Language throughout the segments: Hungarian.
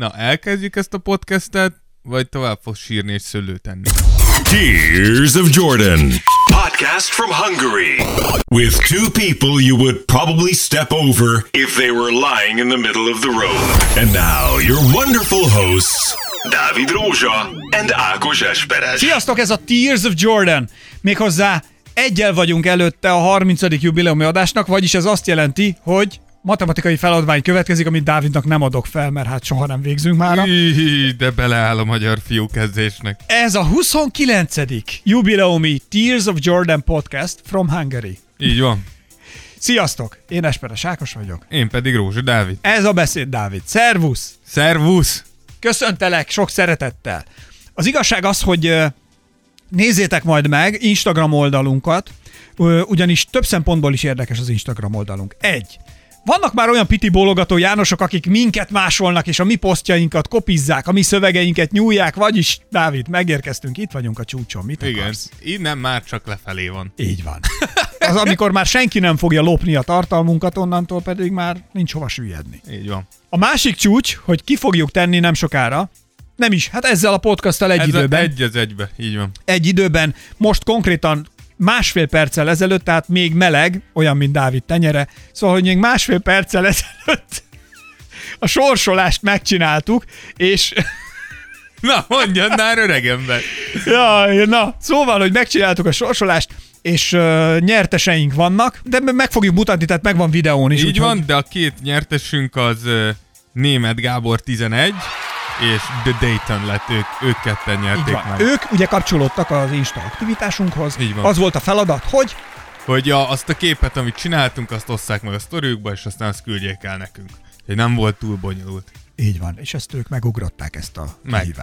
Na, elkezdjük ezt a podcastet, vagy tovább fogsz sírni és szőlőt tenni? Tears of Jordan. Podcast from Hungary. With two people you would probably step over if they were lying in the middle of the road. And now, your wonderful hosts, Dávid Rózsa and Ákos Esperes. Sziasztok, ez a Tears of Jordan. Méghozzá egyel vagyunk előtte a 30. jubileumi adásnak, vagyis ez azt jelenti, hogy matematikai feladvány következik, amit Dávidnak nem adok fel, mert hát soha nem végzünk már. De beleáll a magyar fiúkezdésnek. Ez a 29. jubileumi Tears of Jordan podcast from Hungary. Így van. Sziasztok, én Esperes Ákos vagyok. Én pedig Rózsa Dávid. Ez a beszéd, Dávid. Szervusz! Szervusz! Köszöntelek sok szeretettel. Az igazság az, hogy nézzétek majd meg Instagram oldalunkat, ugyanis több szempontból is érdekes az Instagram oldalunk. Egy. Vannak már olyan piti bólogató Jánosok, akik minket másolnak, és a mi posztjainkat kopizzák, a mi szövegeinket nyúlják, vagyis, Dávid, megérkeztünk, itt vagyunk a csúcson, mit Igen, akarsz? innen már csak lefelé van. Így van. Az, amikor már senki nem fogja lopni a tartalmunkat, onnantól pedig már nincs hova süllyedni. Így van. A másik csúcs, hogy ki fogjuk tenni nem sokára, nem is, hát ezzel a podcasttal egy Ez időben. Egy az egybe, így van. egy időben, most konkrétan másfél perccel ezelőtt, tehát még meleg, olyan, mint Dávid tenyere, szóval, hogy még másfél perccel ezelőtt a sorsolást megcsináltuk, és Na, mondjad már, öregember. ja, na, szóval, hogy megcsináltuk a sorsolást, és uh, nyerteseink vannak, de meg fogjuk mutatni, tehát megvan videón is. Így úgyhogy- van, de a két nyertesünk az ö, német Gábor 11, és The Dayton lett, ők, ők ketten nyerték van. meg. Ők ugye kapcsolódtak az Insta aktivitásunkhoz. Így van. Az volt a feladat, hogy Hogy a, azt a képet, amit csináltunk, azt osszák meg a sztoriukba, és aztán azt küldjék el nekünk. Hogy nem volt túl bonyolult. Így van, és ezt ők megugrották ezt a Meg.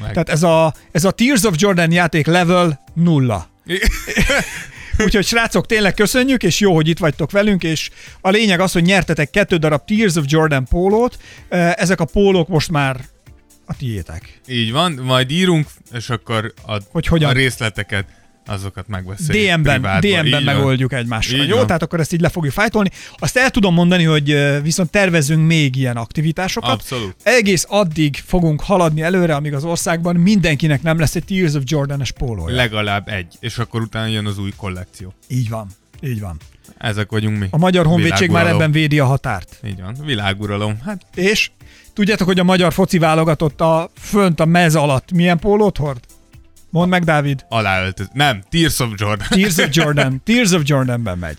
Meg. Tehát ez a, ez a Tears of Jordan játék level nulla. Úgyhogy srácok, tényleg köszönjük, és jó, hogy itt vagytok velünk, és a lényeg az, hogy nyertetek kettő darab Tears of Jordan pólót. Ezek a pólók most már a tiétek. Így van, majd írunk, és akkor a, Hogy hogyan? a részleteket, azokat megbeszéljük. DM-ben. DM-ben megoldjuk egymással. Így Jó, van. tehát akkor ezt így le fogjuk fájtolni. Azt el tudom mondani, hogy viszont tervezünk még ilyen aktivitásokat. Abszolút. Egész addig fogunk haladni előre, amíg az országban mindenkinek nem lesz egy Tears of Jordan-es pólója. Legalább egy, és akkor utána jön az új kollekció. Így van. Így van. Ezek vagyunk mi. A Magyar Honvédség már ebben védi a határt. Így van, világuralom. Hát És tudjátok, hogy a magyar foci válogatott a fönt a mez alatt milyen pólót hord? Mondd meg, Dávid. aláöltöz. Nem, Tears of Jordan. Tears of Jordan. Tears of Jordanben megy.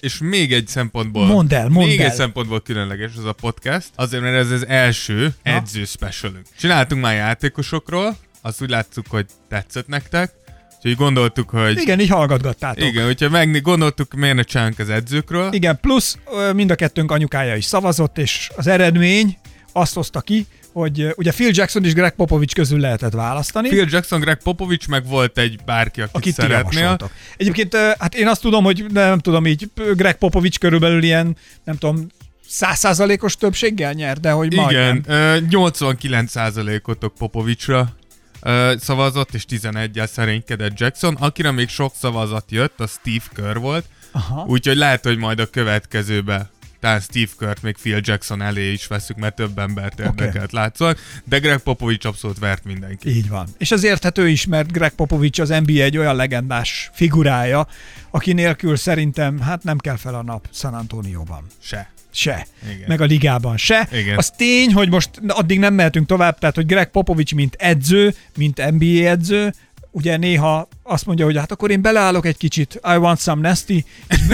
És még egy szempontból... Mondd el, mondd Még el. egy szempontból különleges ez a podcast, azért, mert ez az első Na. edző specialünk. Csináltunk már játékosokról, azt úgy láttuk, hogy tetszett nektek, úgyhogy gondoltuk, hogy... Igen, így hallgatgattátok. Igen, hogyha meg gondoltuk, miért ne csinálunk az edzőkről. Igen, plusz mind a kettőnk anyukája is szavazott, és az eredmény azt hozta ki, hogy ugye Phil Jackson és Greg Popovich közül lehetett választani. Phil Jackson, Greg Popovich, meg volt egy bárki, akit, akit szeretnél. Egyébként, hát én azt tudom, hogy nem tudom így, Greg Popovich körülbelül ilyen, nem tudom, százszázalékos többséggel nyer, de hogy majdnem. Igen, ö, 89%-otok Popovicsra ö, szavazott, és 11-el szerénykedett Jackson. Akire még sok szavazat jött, az Steve Kerr volt, Aha. úgyhogy lehet, hogy majd a következőbe talán Steve Kurt még Phil Jackson elé is veszük, mert több embert érdekelt látszólag, de Greg Popovich abszolút vert mindenki. Így van. És ez érthető is, mert Greg Popovich az NBA egy olyan legendás figurája, aki nélkül szerintem hát nem kell fel a nap San Antonióban. Se. Se. Igen. Meg a ligában se. Igen. Az tény, hogy most addig nem mehetünk tovább, tehát hogy Greg Popovich mint edző, mint NBA edző, ugye néha azt mondja, hogy hát akkor én beleállok egy kicsit, I want some nasty,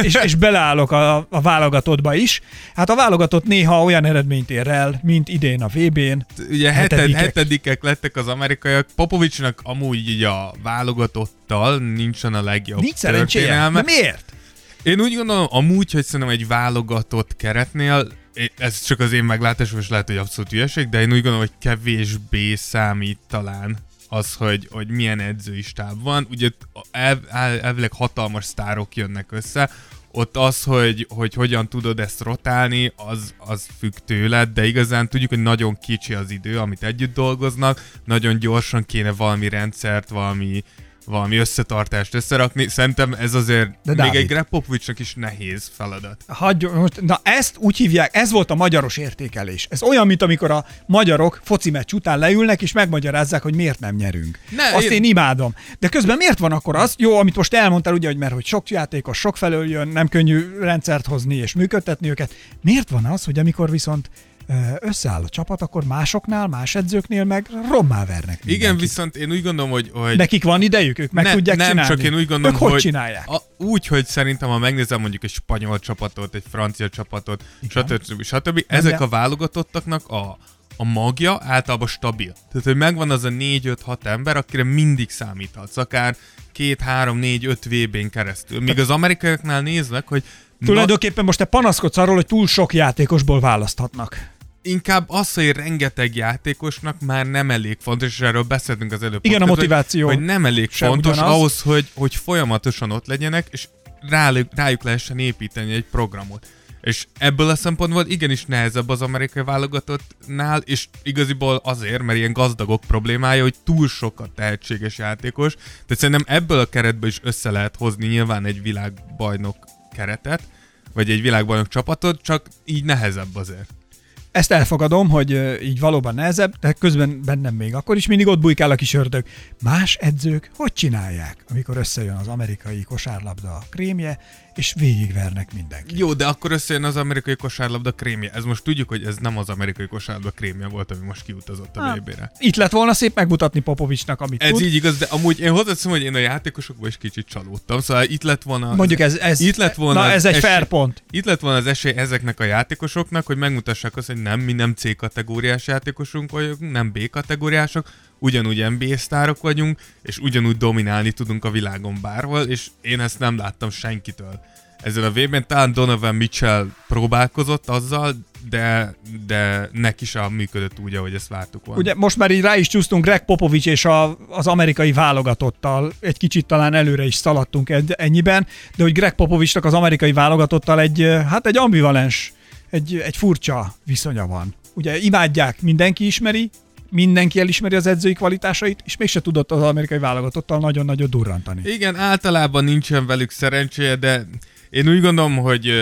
és, és, beleállok a, a válogatottba is. Hát a válogatott néha olyan eredményt ér el, mint idén a VB-n. Ugye heted, Hetedikek. hetedikek lettek az amerikaiak. Popovicsnak amúgy így a válogatottal nincsen a legjobb Nincs szerencséje. De miért? Én úgy gondolom, amúgy, hogy szerintem egy válogatott keretnél, ez csak az én meglátásom, és lehet, hogy abszolút hülyeség, de én úgy gondolom, hogy kevésbé számít talán az, hogy, hogy milyen edzői stáb van. Ugye el, el, elvileg hatalmas sztárok jönnek össze, ott az, hogy, hogy hogyan tudod ezt rotálni, az, az függ tőled, de igazán tudjuk, hogy nagyon kicsi az idő, amit együtt dolgoznak, nagyon gyorsan kéne valami rendszert, valami valami összetartást összerakni. Szerintem ez azért De még Dávid. egy Greg Popovicsnak is nehéz feladat. Hagyj, most, na ezt úgy hívják, ez volt a magyaros értékelés. Ez olyan, mint amikor a magyarok foci meccs után leülnek, és megmagyarázzák, hogy miért nem nyerünk. Ne, Azt én- én... imádom. De közben miért van akkor az, jó, amit most elmondtál, ugye, hogy mert hogy sok játékos sok felől jön, nem könnyű rendszert hozni és működtetni őket. Miért van az, hogy amikor viszont összeáll a csapat, akkor másoknál, más edzőknél meg rommá vernek Igen, mindenkit. viszont én úgy gondolom, hogy, hogy Nekik van idejük, ők meg ne, tudják nem, csinálni. csak én úgy gondolom, ők hogy hogy csinálják? A, úgy, hogy szerintem, ha megnézem mondjuk egy spanyol csapatot, egy francia csapatot, Igen. stb. stb. Ezek a válogatottaknak a, a magja általában stabil. Tehát, hogy megvan az a 4-5-6 ember, akire mindig számíthatsz, akár 2, 3, 4, 5 VB-n keresztül. Míg az amerikaiaknál néznek, hogy Tulajdonképpen most te panaszkodsz arról, hogy túl sok játékosból választhatnak. Inkább az, hogy rengeteg játékosnak már nem elég fontos, és erről beszéltünk az előbb. Igen, a motiváció Hogy, hogy nem elég sem fontos ugyanaz. ahhoz, hogy, hogy folyamatosan ott legyenek, és rájuk, rájuk lehessen építeni egy programot. És ebből a szempontból igenis nehezebb az amerikai válogatottnál, és igaziból azért, mert ilyen gazdagok problémája, hogy túl sok a tehetséges játékos, de szerintem ebből a keretből is össze lehet hozni nyilván egy világbajnok keretet, vagy egy világbajnok csapatot, csak így nehezebb azért. Ezt elfogadom, hogy így valóban nehezebb, de közben bennem még akkor is mindig ott bujkál a kis ördög. Más edzők hogy csinálják, amikor összejön az amerikai kosárlabda krémje, és végigvernek mindenkit? Jó, de akkor összejön az amerikai kosárlabda krémje. Ez most tudjuk, hogy ez nem az amerikai kosárlabda krémje volt, ami most kiutazott a Hát, VB-re. Itt lett volna szép megmutatni Popovicsnak, amit Ez tud. így igaz, de amúgy én hozzáteszem, hogy én a játékosokból is kicsit csalódtam. Szóval itt lett volna... Mondjuk ez, ez, Itt lett volna na, ez egy esély- fair pont. Itt lett volna az esély ezeknek a játékosoknak, hogy megmutassák azt, hogy nem, mi nem C kategóriás játékosunk vagyunk, nem B kategóriások, ugyanúgy NBA sztárok vagyunk, és ugyanúgy dominálni tudunk a világon bárhol, és én ezt nem láttam senkitől. Ezen a V-ben talán Donovan Mitchell próbálkozott azzal, de, de neki sem működött úgy, ahogy ezt vártuk volna. Ugye most már így rá is csúsztunk Greg Popovics és a, az amerikai válogatottal, egy kicsit talán előre is szaladtunk ennyiben, de hogy Greg Popovicsnak az amerikai válogatottal egy, hát egy ambivalens, egy, egy furcsa viszonya van. Ugye imádják, mindenki ismeri, mindenki elismeri az edzői kvalitásait, és mégse tudott az amerikai válogatottal nagyon-nagyon durrantani. Igen, általában nincsen velük szerencséje, de én úgy gondolom, hogy,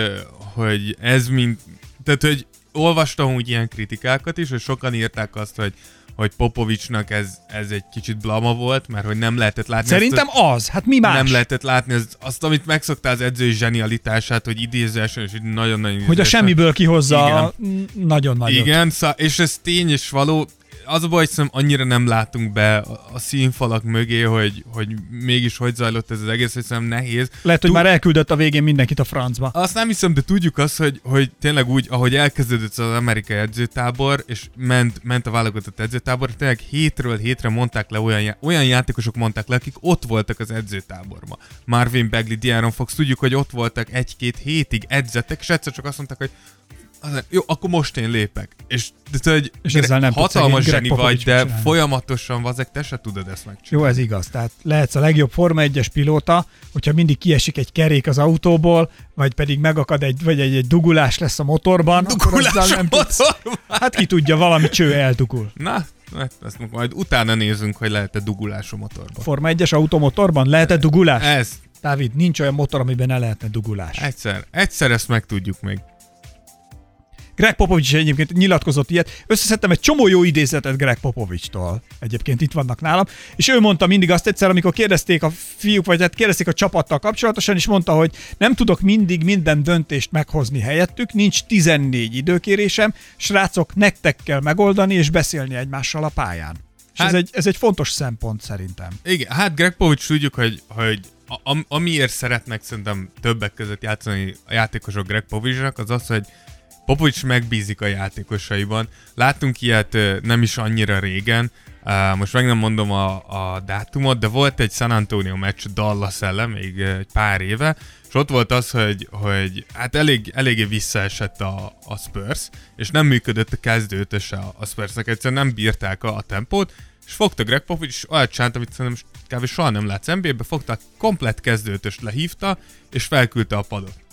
hogy ez mind... Tehát, hogy olvastam úgy ilyen kritikákat is, hogy sokan írták azt, hogy hogy Popovicsnak ez, ez egy kicsit blama volt, mert hogy nem lehetett látni Szerintem azt, az, hát mi más? nem lehetett látni az, azt, amit megszoktál az edzői zsenialitását, hogy idézősen, és nagyon-nagyon Hogy a idézősen. semmiből kihozza a nagyon nagyot. Igen, szá- és ez tény és való. Az a baj, hogy annyira nem látunk be a, színfalak mögé, hogy, hogy mégis hogy zajlott ez az egész, hogy szerintem nehéz. Lehet, hogy Tud- már elküldött a végén mindenkit a francba. Azt nem hiszem, de tudjuk azt, hogy, hogy tényleg úgy, ahogy elkezdődött az amerikai edzőtábor, és ment, ment a válogatott edzőtábor, tényleg hétről hétre mondták le olyan, já- olyan játékosok mondták le, akik ott voltak az edzőtáborban. Marvin Bagley, De'Aaron Fox, tudjuk, hogy ott voltak egy-két hétig, edzettek, és egyszer csak azt mondták, hogy jó, akkor most én lépek. És, de, hogy És ezzel nem hatalmas zseni vagy, de megcsinálni. folyamatosan vazek, te se tudod ezt megcsinálni. Jó, ez igaz. Tehát lehetsz a legjobb Forma 1-es pilóta, hogyha mindig kiesik egy kerék az autóból, vagy pedig megakad egy, vagy egy, egy dugulás lesz a motorban, akkor Dugulás azzal a nem tudsz. motorban. Hát ki tudja, valami cső eldugul. Na, hát ezt majd utána nézünk, hogy lehet-e dugulás a motorban. Forma 1-es automotorban lehet-e dugulás? Ez, Dávid, nincs olyan motor, amiben ne lehetne dugulás. egyszer, egyszer ezt megtudjuk még. Greg Popovics is egyébként nyilatkozott ilyet. Összeszedtem egy csomó jó idézetet Greg Popovicstól. Egyébként itt vannak nálam. És ő mondta mindig azt egyszer, amikor kérdezték a fiúk, vagy hát kérdezték a csapattal kapcsolatosan, és mondta, hogy nem tudok mindig minden döntést meghozni helyettük, nincs 14 időkérésem, srácok, nektek kell megoldani és beszélni egymással a pályán. És Hát- ez, egy, ez egy fontos szempont szerintem. Igen, hát Greg Povics tudjuk, hogy, hogy a, am- amiért szeretnek szerintem többek között játszani a játékosok Greg Povicsnak, az az, hogy Popovics megbízik a játékosaiban. Láttunk ilyet nem is annyira régen, most meg nem mondom a, a dátumot, de volt egy San Antonio meccs Dallas ellen még egy pár éve, és ott volt az, hogy, hogy hát elég, eléggé visszaesett a, a Spurs, és nem működött a kezdőtöse a, a Spursnek, egyszerűen nem bírták a, a tempót, és fogta Greg Popovich, és olyat csinált, amit szerintem kb. soha nem látsz NBA-be, fogta komplet kezdőtöst lehívta, és felküldte a padot.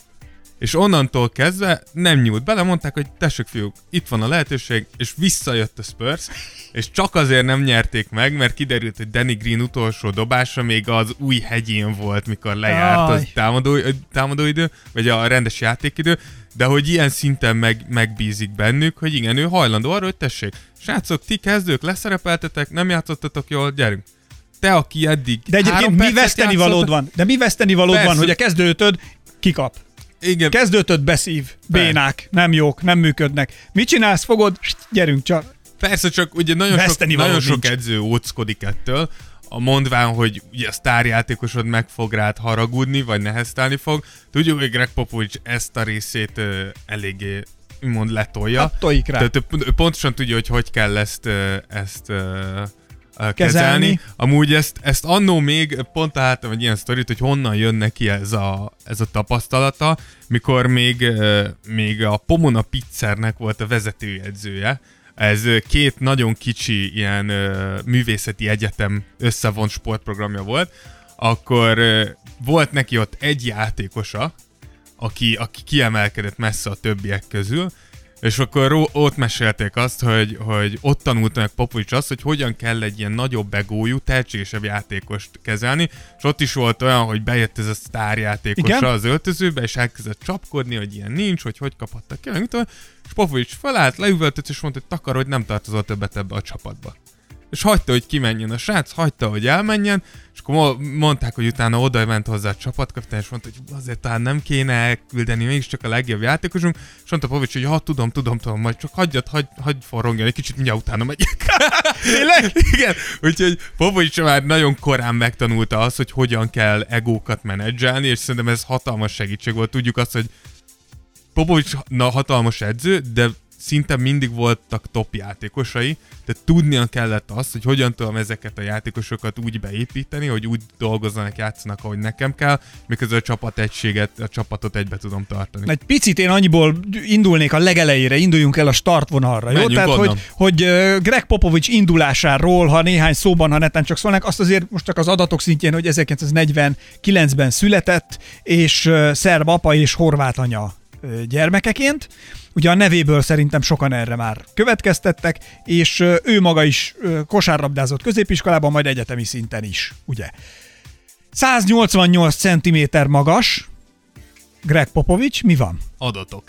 És onnantól kezdve nem nyúlt bele, mondták, hogy tessék fiúk, itt van a lehetőség, és visszajött a Spurs, és csak azért nem nyerték meg, mert kiderült, hogy Danny Green utolsó dobása még az új hegyén volt, mikor lejárt a támadó, támadóidő, vagy a rendes játékidő, de hogy ilyen szinten meg, megbízik bennük, hogy igen, ő hajlandó arra, hogy tessék, srácok, ti kezdők, leszerepeltetek, nem játszottatok jól, gyerünk. Te, aki eddig De egyébként mi veszteni valód van? De mi veszteni valód Persze. van, hogy a kezdőtöd kikap? Igen. Kezdőtöd beszív, bénák, nem jók, nem működnek. Mit csinálsz, fogod, gyerünk csak. Persze, csak ugye nagyon sok, nagyon sok edző óckodik ettől, a mondván, hogy ugye a sztárjátékosod meg fog rád haragudni, vagy neheztelni fog. Tudjuk, hogy Greg Popovich ezt a részét ö, eléggé mond letolja. Hát rá. Tehát ő pontosan tudja, hogy hogy kell ezt, ezt kezelni. kezelni. Amúgy ezt, ezt annó még pont láttam egy ilyen sztorit, hogy honnan jön neki ez a, ez a tapasztalata, mikor még, még a Pomona Pizzernek volt a vezetőjegyzője, ez két nagyon kicsi ilyen művészeti egyetem összevont sportprogramja volt, akkor volt neki ott egy játékosa, aki, aki kiemelkedett messze a többiek közül, és akkor ott mesélték azt, hogy, hogy ott tanult meg Popovics azt, hogy hogyan kell egy ilyen nagyobb egójú, tehetségesebb játékost kezelni, és ott is volt olyan, hogy bejött ez a sztárjátékosa az öltözőbe, és elkezdett csapkodni, hogy ilyen nincs, hogy hogy kaphattak ki, és Popovics felállt, leüvöltött, és mondta, hogy takar, hogy nem tartozott többet ebbe a csapatba és hagyta, hogy kimenjen a srác, hagyta, hogy elmenjen, és akkor mondták, hogy utána oda ment hozzá a csapatkapitány, és mondta, hogy azért talán nem kéne elküldeni mégiscsak a legjobb játékosunk, és mondta Povics, hogy ha tudom, tudom, tudom, majd csak hagyjad, hagy, hagy forrongjon egy kicsit, mindjárt utána megyek. Tényleg? Igen, úgyhogy Popovics már nagyon korán megtanulta azt, hogy hogyan kell egókat menedzselni, és szerintem ez hatalmas segítség volt. Tudjuk azt, hogy Popovics na, hatalmas edző, de szinte mindig voltak top játékosai, de tudnia kellett azt, hogy hogyan tudom ezeket a játékosokat úgy beépíteni, hogy úgy dolgozzanak, játszanak, ahogy nekem kell, miközben a csapat egységet, a csapatot egybe tudom tartani. Egy picit én annyiból indulnék a legelejére, induljunk el a startvonalra, jó? Menjünk Tehát, onnan. hogy, hogy Greg Popovics indulásáról, ha néhány szóban, ha neten csak szólnak, azt azért most csak az adatok szintjén, hogy 1949-ben született, és szerb apa és horvát anya gyermekeként. Ugye a nevéből szerintem sokan erre már következtettek, és ő maga is kosárlabdázott középiskolában, majd egyetemi szinten is, ugye. 188 cm magas, Greg Popovics, mi van? Adatok.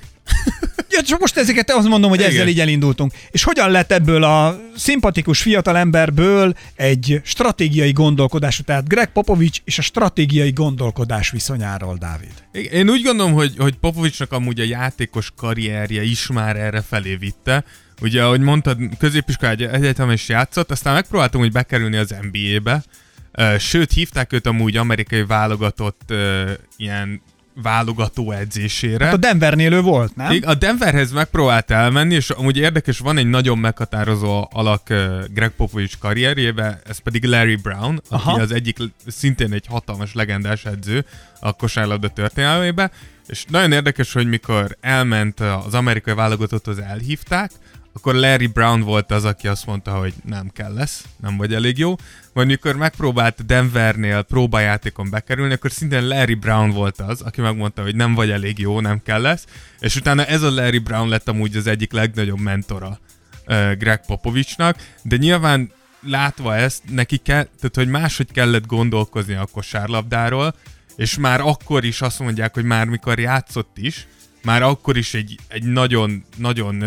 Ja, csak most ezeket azt mondom, hogy Igen. ezzel így elindultunk. És hogyan lett ebből a szimpatikus fiatalemberből egy stratégiai gondolkodású, tehát Greg Popovics és a stratégiai gondolkodás viszonyáról, Dávid? Én úgy gondolom, hogy, hogy Popovicsnak amúgy a játékos karrierje is már erre felé vitte. Ugye, ahogy mondtad, középiskolai egyetem is játszott, aztán megpróbáltam, hogy bekerülni az NBA-be, Sőt, hívták őt amúgy amerikai válogatott ilyen válogató edzésére. Hát a Denvernél ő volt, nem? A Denverhez megpróbált elmenni, és amúgy érdekes, van egy nagyon meghatározó alak Greg Popovich karrierjébe, ez pedig Larry Brown, Aha. aki az egyik szintén egy hatalmas legendás edző a kosárlabda történelmébe, és nagyon érdekes, hogy mikor elment az amerikai válogatotthoz elhívták, akkor Larry Brown volt az, aki azt mondta, hogy nem kell lesz, nem vagy elég jó. Majd mikor megpróbált Denvernél próbajátékon bekerülni, akkor szintén Larry Brown volt az, aki megmondta, hogy nem vagy elég jó, nem kell lesz. És utána ez a Larry Brown lett amúgy az egyik legnagyobb mentora uh, Greg Popovicsnak, de nyilván látva ezt, neki kell, tehát hogy máshogy kellett gondolkozni a kosárlabdáról, és már akkor is azt mondják, hogy már mikor játszott is, már akkor is egy, egy nagyon, nagyon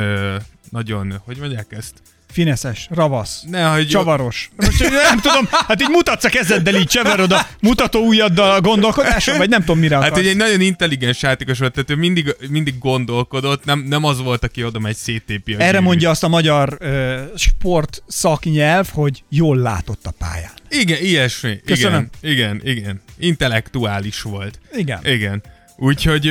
nagyon, hogy mondják ezt? Fineszes, ravasz, ne, hogy csavaros. Most nem tudom, hát így mutatsz a kezeddel, így cseverod a mutató ujjaddal a gondolkodáson, vagy nem tudom mire akarsz. Hát egy nagyon intelligens játékos volt, tehát ő mindig, mindig gondolkodott, nem, nem az volt, aki oda megy szétépi. Erre gyűrű. mondja azt a magyar uh, sport szaknyelv, hogy jól látott a pályán. Igen, ilyesmi. Köszönöm. Igen, igen, igen. Intellektuális volt. Igen. Igen. Úgyhogy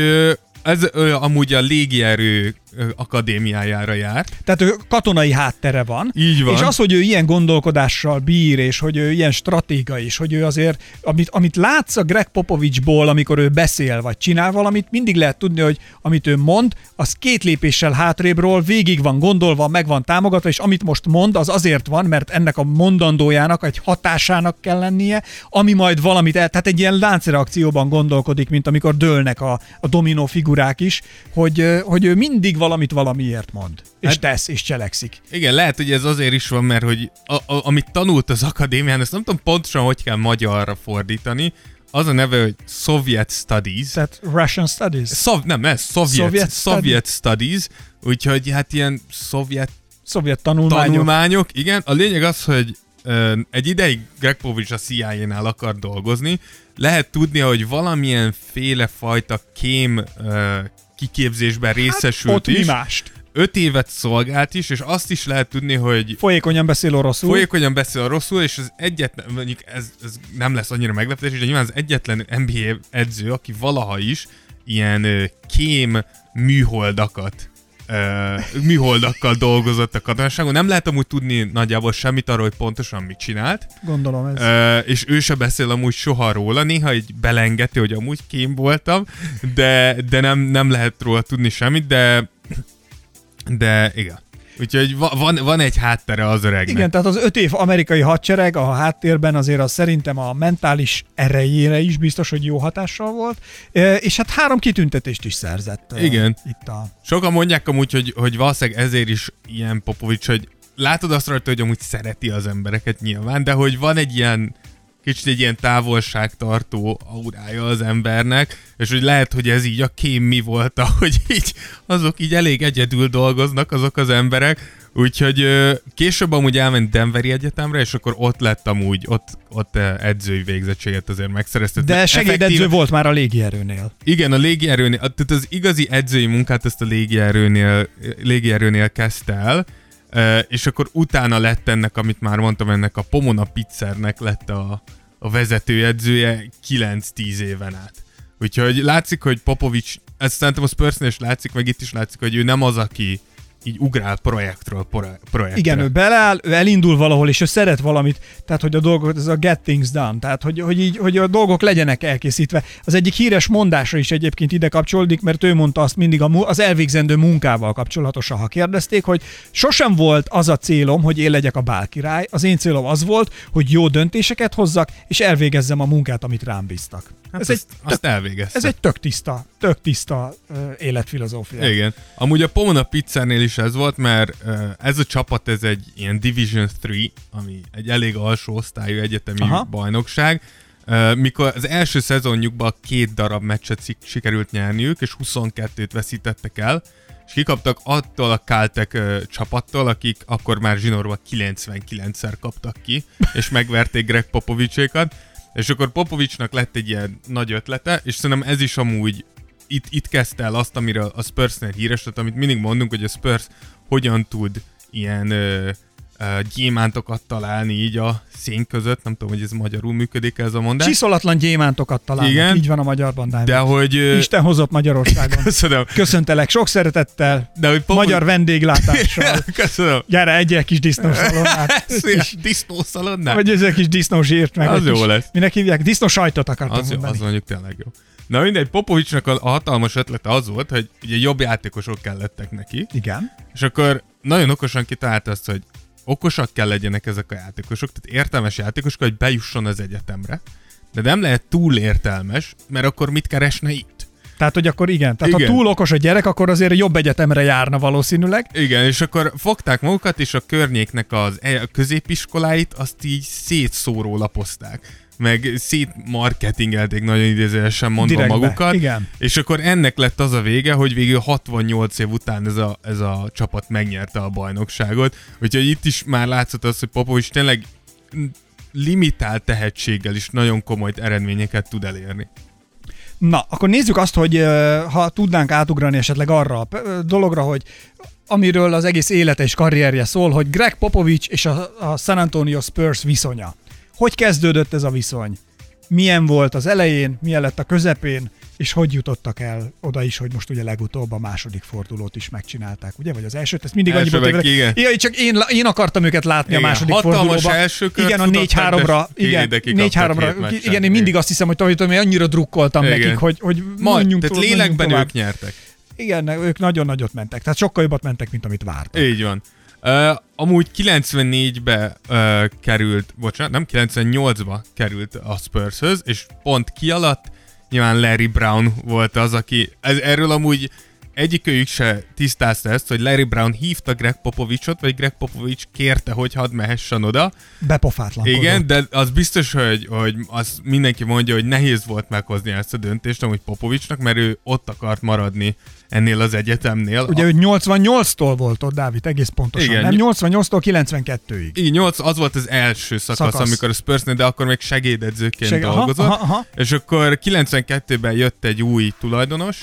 ez ö, amúgy a légierő akadémiájára járt. Tehát ő katonai háttere van. Így van. És az, hogy ő ilyen gondolkodással bír, és hogy ő ilyen stratéga is, hogy ő azért, amit, amit látsz a Greg Popovicsból, amikor ő beszél, vagy csinál valamit, mindig lehet tudni, hogy amit ő mond, az két lépéssel hátrébről végig van gondolva, meg van támogatva, és amit most mond, az azért van, mert ennek a mondandójának egy hatásának kell lennie, ami majd valamit el, tehát egy ilyen láncreakcióban gondolkodik, mint amikor dőlnek a, a dominó figurák is, hogy, hogy ő mindig valamit valamiért mond, és Hát- tesz, és cselekszik. Igen, lehet, hogy ez azért is van, mert hogy a, a, amit tanult az akadémián, ezt nem tudom pontosan, hogy kell magyarra fordítani, az a neve, hogy Soviet Studies. Tehát Russian Studies. Szov, nem, ez Soviet, Soviet Soviet, Soviet Studies, úgyhogy hát ilyen szovjet Szovjet tanulmányok. tanulmányok. Igen, a lényeg az, hogy ö, egy ideig Greg Popovich a CIA-nál akar dolgozni, lehet tudni, hogy valamilyen féle fajta kém ö, kiképzésben részesült Hát, Ott mi is. mást? Öt évet szolgált is, és azt is lehet tudni, hogy Folyékonyan beszél oroszul. folyékonyan beszél rosszul, és az egyetlen, mondjuk ez, ez nem lesz annyira meglepetés, de nyilván az egyetlen NBA edző, aki valaha is ilyen kém műholdakat ö, műholdakkal dolgozott a katonaságon. Nem lehet amúgy tudni nagyjából semmit arról, hogy pontosan mit csinált, Gondolom ez. ö, és ő se beszél amúgy soha róla, néha egy belengeti, hogy amúgy kém voltam, de, de nem, nem lehet róla tudni semmit, de de igen. Úgyhogy va- van, van egy háttere az öregnek. Igen, tehát az öt év amerikai hadsereg a háttérben azért az szerintem a mentális erejére is biztos, hogy jó hatással volt, E, és hát három kitüntetést is szerzett. e, Igen. Itt a... Sokan mondják amúgy, hogy, hogy valószínűleg ezért is ilyen Popovics, hogy látod azt rajta, hogy amúgy szereti az embereket nyilván, de hogy van egy ilyen kicsit egy ilyen távolságtartó aurája az embernek, és hogy lehet, hogy ez így a kém mi volt, hogy így azok így elég egyedül dolgoznak azok az emberek, úgyhogy később amúgy elment Denveri Egyetemre, és akkor ott lett amúgy, ott, ott edzői végzettséget azért megszerezte. De segédedző Effektíve- volt már a légierőnél. igen, a légierőnél, tehát az igazi edzői munkát ezt a légierőnél, légierőnél kezdte el, és akkor utána lett ennek, amit már mondtam, ennek a Pomona Pizzernek lett a, a vezetőedzője 9-10 éven át. Úgyhogy látszik, hogy Popovics, ezt szerintem a Spursnél is látszik, meg itt is látszik, hogy ő nem az, aki így ugrál projektről pro- projektre. Igen, ő beleáll, ő elindul valahol, és ő szeret valamit, tehát hogy a dolgok, ez a get things done, tehát hogy, hogy, így, hogy a dolgok legyenek elkészítve. Az egyik híres mondása is egyébként ide kapcsolódik, mert ő mondta azt mindig a, az elvégzendő munkával kapcsolatosan, ha kérdezték, hogy sosem volt az a célom, hogy én legyek a bálkirály, az én célom az volt, hogy jó döntéseket hozzak, és elvégezzem a munkát, amit rám bíztak. Hát ez, egy, azt elvégezte. ez egy tök tiszta, tök tiszta uh, életfilozófia. Igen. Amúgy a Pomona Pizzernél is ez volt, mert uh, ez a csapat, ez egy ilyen Division 3, ami egy elég alsó osztályú egyetemi Aha. Bajnokság. Uh, mikor az első szezonjukban két darab meccset sikerült nyerniük, és 22-t veszítettek el, és kikaptak attól a Caltech uh, csapattól, akik akkor már zsinórban 99-szer kaptak ki, és megverték Greg Popovicsékat, és akkor Popovicsnak lett egy ilyen nagy ötlete, és szerintem ez is amúgy itt, itt kezdte el azt, amiről a Spursnél híres, tehát amit mindig mondunk, hogy a Spurs hogyan tud ilyen ö, gyémántokat találni így a szén között, nem tudom, hogy ez magyarul működik ez a mondás, Csiszolatlan gyémántokat találnak, Igen. így van a magyar bandában. de hogy... Isten hozott Magyarországon. Köszönöm. Köszöntelek sok szeretettel, De hogy Popovics- magyar vendéglátással. Köszönöm. Gyere, egyél kis disznószalonnát. Kis- disznószalonnál? Vagy ez egy kis disznó zsírt meg. Az egy jó kis, lesz. Minek hívják? Disznó sajtot akartam Az, mondani. az mondjuk tényleg jó. Na mindegy, Popovicsnak a hatalmas ötlete az volt, hogy ugye jobb játékosok kellettek neki, Igen. És akkor nagyon okosan kitalálta azt, hogy okosak kell legyenek ezek a játékosok, tehát értelmes játékosok, hogy bejusson az egyetemre, de nem lehet túl értelmes, mert akkor mit keresne itt? Tehát, hogy akkor igen. Tehát, Igen. ha túl okos a gyerek, akkor azért jobb egyetemre járna valószínűleg. Igen, és akkor fogták magukat, és a környéknek az e- a középiskoláit azt így szétszóró lapozták meg szétmarketingelték nagyon idézőesen mondva Direktbe, magukat. igen. És akkor ennek lett az a vége, hogy végül 68 év után ez a, ez a csapat megnyerte a bajnokságot. Úgyhogy itt is már látszott az, hogy Popovics tényleg limitált tehetséggel is nagyon komoly eredményeket tud elérni. Na, akkor nézzük azt, hogy ha tudnánk átugrani esetleg arra a dologra, hogy amiről az egész élete és karrierje szól, hogy Greg Popovich és a, a San Antonio Spurs viszonya. Hogy kezdődött ez a viszony? Milyen volt az elején, milyen lett a közepén, és hogy jutottak el oda is, hogy most ugye legutóbb a második fordulót is megcsinálták, ugye? Vagy az elsőt, ezt mindig meg tévedek. igen. Igen, csak én, én akartam őket látni Igen, a második hatalmas fordulóban. első kört igen, a futottak, 4-3-ra. de Igen, ide kikaptak 4-3-ra. hét meccsen. Igen, én mindig Igen. azt hiszem, hogy tudom, hogy annyira drukkoltam Igen. nekik, hogy, hogy Majd, menjünk tehát lélekben ők nyertek. Igen, ők nagyon nagyot mentek. Tehát sokkal jobbat mentek, mint amit vártak. Így van. Uh, amúgy 94-be uh, került, bocsánat, nem 98-ba került a Spurshöz, és pont ki alatt nyilván Larry Brown volt az, aki, ez, erről amúgy egyikőjük se tisztázta ezt, hogy Larry Brown hívta Greg Popovicsot, vagy Greg Popovics kérte, hogy hadd mehessen oda. Bepofátlankodott. Igen, de az biztos, hogy, hogy az mindenki mondja, hogy nehéz volt meghozni ezt a döntést, amúgy Popovicsnak, mert ő ott akart maradni ennél az egyetemnél. Ugye ő 88-tól volt ott, Dávid, egész pontosan. Igen. Nem 88-tól 92-ig. Igen, 8, az volt az első szakasz, Szakasz. amikor a Spursnél, de akkor még segédedzőként Seg- aha, dolgozott. aha, aha. És akkor 92-ben jött egy új tulajdonos,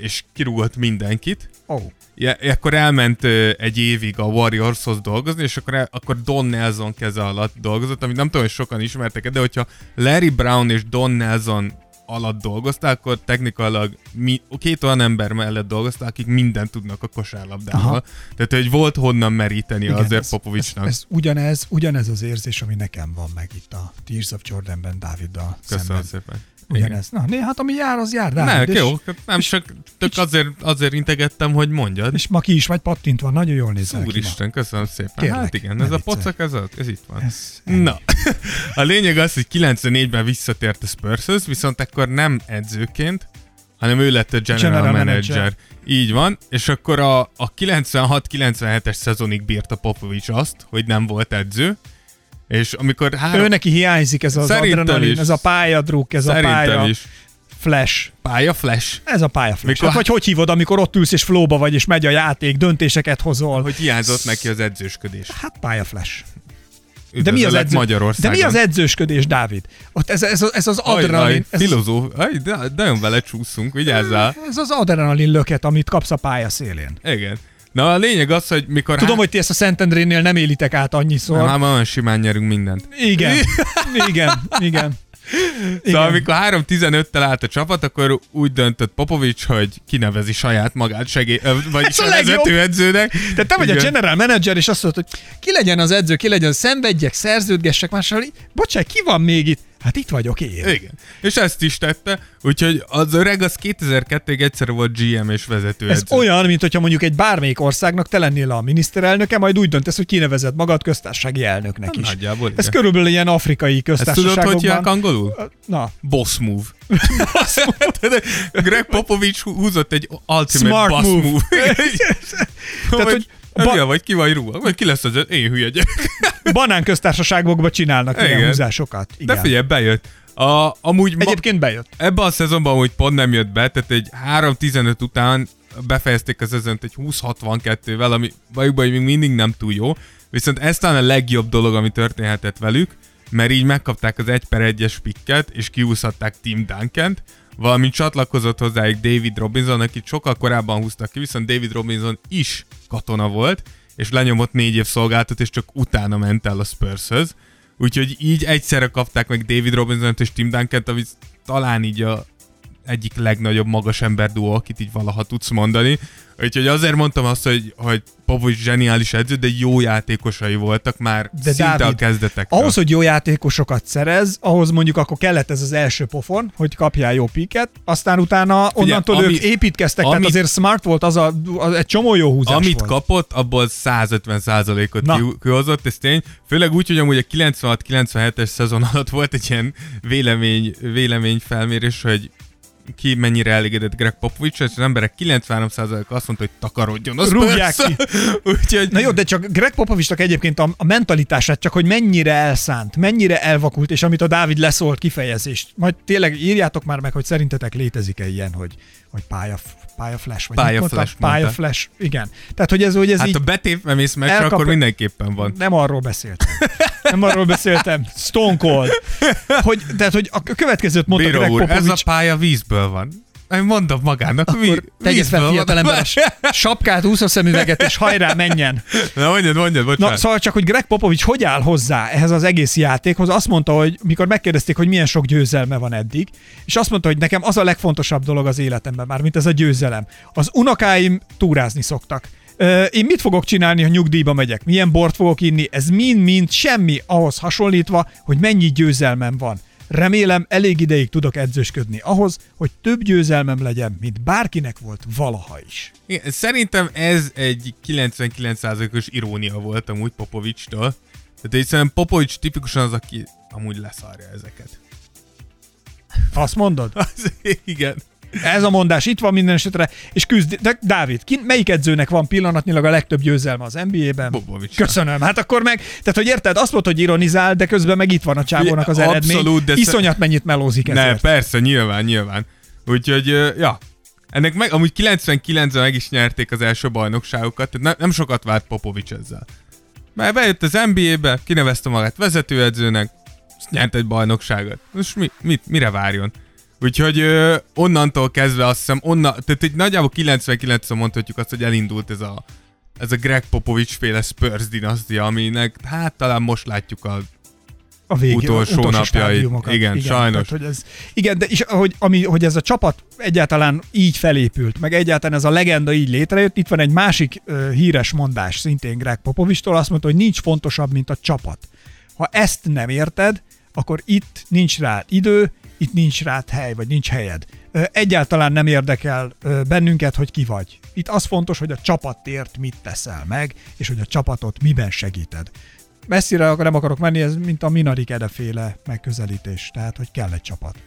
és kirúgott mindenkit. Oh. Ja, akkor elment egy évig a Warriorshoz dolgozni, és akkor, akkor Don Nelson keze alatt dolgozott, amit nem tudom, hogy sokan ismertek de hogyha Larry Brown és Don Nelson alatt dolgoztál, akkor technikailag mi, két olyan ember mellett dolgoztál, akik mindent tudnak a kosárlabdáról. Aha. Tehát, hogy volt honnan meríteni Igen, azért ez, Popovicsnak. Ez, ez, ugyanez, ugyanez az érzés, ami nekem van meg itt a Tears of Jordanben Dáviddal Köszönöm szemben. szépen. Ugyanez. Na, né, hát ami jár, az jár, Ne, Dávid. és, jó, nem csak tök azért, azért integettem, hogy mondjad. és ma ki is vagy pattintva, nagyon jól nézel. Úristen, köszönöm szépen. Kérlek, hát igen, ne ez a pocak, ez, a- ez itt van. Ez. Na, a lényeg az, hogy 94-ben visszatért a Spurshöz, viszont akkor nem edzőként, hanem ő lett a general, General general manager. manager. Így van, és akkor a, a 96-97-es szezonig bírta Popovics azt, hogy nem volt edző, és amikor három... Ő neki hiányzik ez az Szerintem adrenalin, is. ez a pályadruk, ez a Szerintem pálya is. flash. Pálya flash. Ez a pálya flash. Mikor- Hát, vagy hogy hívod, amikor ott ülsz és flóba vagy, és megy a játék, döntéseket hozol. Hogy hiányzott neki az edzősködés. Hát pálya flash. De mi az edző... De Magyarországon. mi az edzősködés, Dávid? Ott ez, ez, ez az adrenalin, ez, filozóf, aj, de, de nagyon vele csúszunk, vigyázzál. ez az adrenalin löket, amit kapsz a pálya szélén. Igen. Na a lényeg az, hogy mikor... Tudom, hogy ti ezt a Szentendrénél nem élitek át annyiszor. Nem, már olyan simán nyerünk mindent. Igen, igen, igen. Szóval amikor 3-15-tel állt a csapat, akkor úgy döntött Popovics, hogy kinevezi saját magát segé... vagyis a vezetőedzőnek. Tehát te vagy a Igen. general manager, és azt mondod, hogy ki legyen az edző, ki legyen, szenvedjek, szerződgessek mással. Bocsánat, ki van még itt? Hát itt vagyok én. Igen. És ezt is tette, úgyhogy az öreg az 2002-ig egyszer volt GM és vezetőedző. Ez olyan, mint hogyha mondjuk egy bármelyik országnak te lennél a miniszterelnöke, majd úgy döntesz, hogy kinevezed magad köztársasági elnöknek is. Nagyjából Ez igen. körülbelül ilyen afrikai Ezt tudod, köztársaságokban. hogy angolul? Na, Boss move. Greg Popovich hú- húzott egy ultimate Smart boss move. move. Tehát, hogy ba- Hülye vagy, ki vagy ruha? Vagy ki lesz az? Én hülye gyerek. banán köztársaságokban csinálnak ilyen Igen. húzásokat. Igen. De figyelj, bejött. A, amúgy ma, Egyébként bejött. ebben a szezonban amúgy pont nem jött be, tehát egy 3-15 után befejezték a szezont egy 20-62-vel, ami bajukban még mindig nem túl jó, viszont ez talán a legjobb dolog, ami történhetett velük, mert így megkapták az 1 per 1-es pikket, és kiúszhatták Tim Duncant, valamint csatlakozott hozzájuk David Robinson, akit sokkal korábban húztak ki, viszont David Robinson is katona volt, és lenyomott négy év szolgáltat, és csak utána ment el a Spurshöz. Úgyhogy így egyszerre kapták meg David robinson és Tim Duncant, ami talán így a egyik legnagyobb magas ember duó, akit így valaha tudsz mondani. Úgyhogy azért mondtam azt, hogy, hogy Popovics zseniális edző, de jó játékosai voltak már De szinte Dávid, a kezdetektől. Ahhoz, hogy jó játékosokat szerez, ahhoz mondjuk akkor kellett ez az első pofon, hogy kapjál jó piket, aztán utána onnantól ami- ők építkeztek, tehát amit- azért smart volt, az, a, az egy csomó jó húzás Amit volt. kapott, abból 150%-ot Na. ki- kihozott, ez tény. Főleg úgy, hogy amúgy a 96-97-es szezon alatt volt egy ilyen vélemény, véleményfelmérés, hogy ki mennyire elégedett Greg Popovich, és az emberek 93%-a azt mondta, hogy takarodjon az Rúgják ki. Úgyhogy Na jó, de csak Greg Popovicsnak egyébként a, a mentalitását, csak hogy mennyire elszánt, mennyire elvakult, és amit a Dávid leszólt kifejezést. Majd tényleg írjátok már meg, hogy szerintetek létezik-e ilyen, hogy, hogy pálya, pálya flash, vagy Pálya mit mondtam? flash Pálya mondta. flash, igen. Tehát, hogy ez, hogy ez hát így... ha betépve mész meccsre, Elkap- akkor mindenképpen van. Nem arról beszéltem. Nem arról beszéltem. Stone Cold. Hogy, tehát, hogy a következőt mondta Bíró úr, ez a pálya vízből van. Mondom magának, Akkor mi, tegye fel fiatalember sapkát, úszószemüveget, és hajrá, menjen. Na mondjad, mondjad, Na, bocsánat. szóval csak, hogy Greg Popovics hogy áll hozzá ehhez az egész játékhoz, azt mondta, hogy mikor megkérdezték, hogy milyen sok győzelme van eddig, és azt mondta, hogy nekem az a legfontosabb dolog az életemben már, mint ez a győzelem. Az unokáim túrázni szoktak. Én mit fogok csinálni, ha nyugdíjba megyek? Milyen bort fogok inni? Ez mind-mind semmi ahhoz hasonlítva, hogy mennyi győzelmem van. Remélem elég ideig tudok edzősködni ahhoz, hogy több győzelmem legyen, mint bárkinek volt valaha is. Igen, szerintem ez egy 99%-os irónia volt amúgy Popovicstől. Tehát szerintem Popovics tipikusan az, aki amúgy leszarja ezeket. Azt mondod? Az, igen. Ez a mondás itt van minden esetre, és küzd... De Dávid, ki, melyik edzőnek van pillanatnyilag a legtöbb győzelme az NBA-ben? Popovics. Köszönöm. Hát akkor meg, tehát hogy érted, azt mondta, hogy ironizál, de közben meg itt van a csávónak az eredmény. Abszolút, de Iszonyat mennyit melózik Ne, ezért. persze, nyilván, nyilván. Úgyhogy, ja. Ennek meg, amúgy 99-ben meg is nyerték az első bajnokságokat, tehát ne, nem sokat várt Popovics ezzel. Mert bejött az NBA-be, kinevezte magát vezetőedzőnek, nyert egy bajnokságot. Most mi, mit, mire várjon? Úgyhogy ö, onnantól kezdve azt hiszem, onna, tehát egy nagyjából 99-ben mondhatjuk azt, hogy elindult ez a, ez a Greg Popovich féle Spurs dinasztia, aminek hát talán most látjuk a a végén, utolsó utolsó napjait. stádiumokat. Igen, sajnos. Tehát, hogy ez, igen, de és hogy, ami, hogy ez a csapat egyáltalán így felépült, meg egyáltalán ez a legenda így létrejött, itt van egy másik uh, híres mondás, szintén Greg Popovistól, azt mondta, hogy nincs fontosabb, mint a csapat. Ha ezt nem érted, akkor itt nincs rá idő, itt nincs rá hely, vagy nincs helyed. Egyáltalán nem érdekel bennünket, hogy ki vagy. Itt az fontos, hogy a csapatért mit teszel meg, és hogy a csapatot miben segíted messzire nem akarok menni, ez mint a Minarik edeféle megközelítés, tehát hogy kell egy csapat.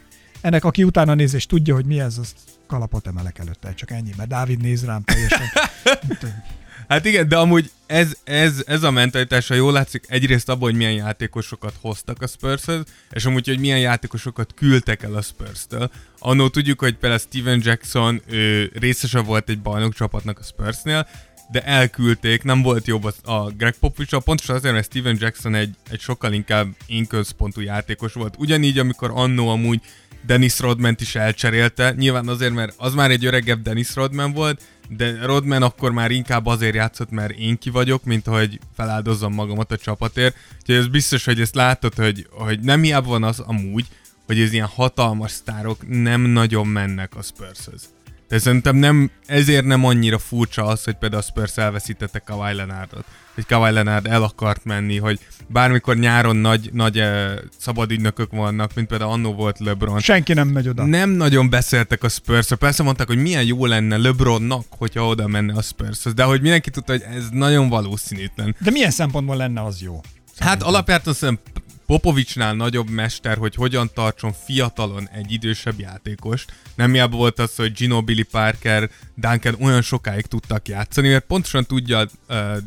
Ennek, aki utána néz és tudja, hogy mi ez, az kalapot emelek előtte, csak ennyi, mert Dávid néz rám teljesen. Hát igen, de amúgy ez, ez, ez a mentalitás, ha jól látszik, egyrészt abban, hogy milyen játékosokat hoztak a spurs és amúgy, hogy milyen játékosokat küldtek el a Spurs-től. Annó tudjuk, hogy például Steven Jackson ő részese volt egy bajnokcsapatnak a Spursnél, de elküldték, nem volt jobb a, Greg Popovich, pontosan azért, mert Steven Jackson egy, egy sokkal inkább énközpontú játékos volt. Ugyanígy, amikor annó amúgy Dennis rodman is elcserélte, nyilván azért, mert az már egy öregebb Dennis Rodman volt, de Rodman akkor már inkább azért játszott, mert én ki vagyok, mint hogy feláldozzam magamat a csapatért. Úgyhogy ez biztos, hogy ezt látod, hogy, hogy nem hiába van az amúgy, hogy ez ilyen hatalmas sztárok nem nagyon mennek a Spurshöz. De szerintem nem, ezért nem annyira furcsa az, hogy például a Spurs elveszítette Kawhi Leonardot. Hogy Kawhi Leonard el akart menni, hogy bármikor nyáron nagy, nagy eh, szabadügynökök vannak, mint például annó volt LeBron. Senki nem megy oda. Nem nagyon beszéltek a spurs Persze mondták, hogy milyen jó lenne LeBronnak, hogyha oda menne a spurs de hogy mindenki tudta, hogy ez nagyon valószínűtlen. De milyen szempontból lenne az jó? Hát alapjártan szerintem Popovicsnál nagyobb mester, hogy hogyan tartson fiatalon egy idősebb játékost. Nem hiába volt az, hogy Gino Billy Parker, Duncan olyan sokáig tudtak játszani, mert pontosan tudja uh,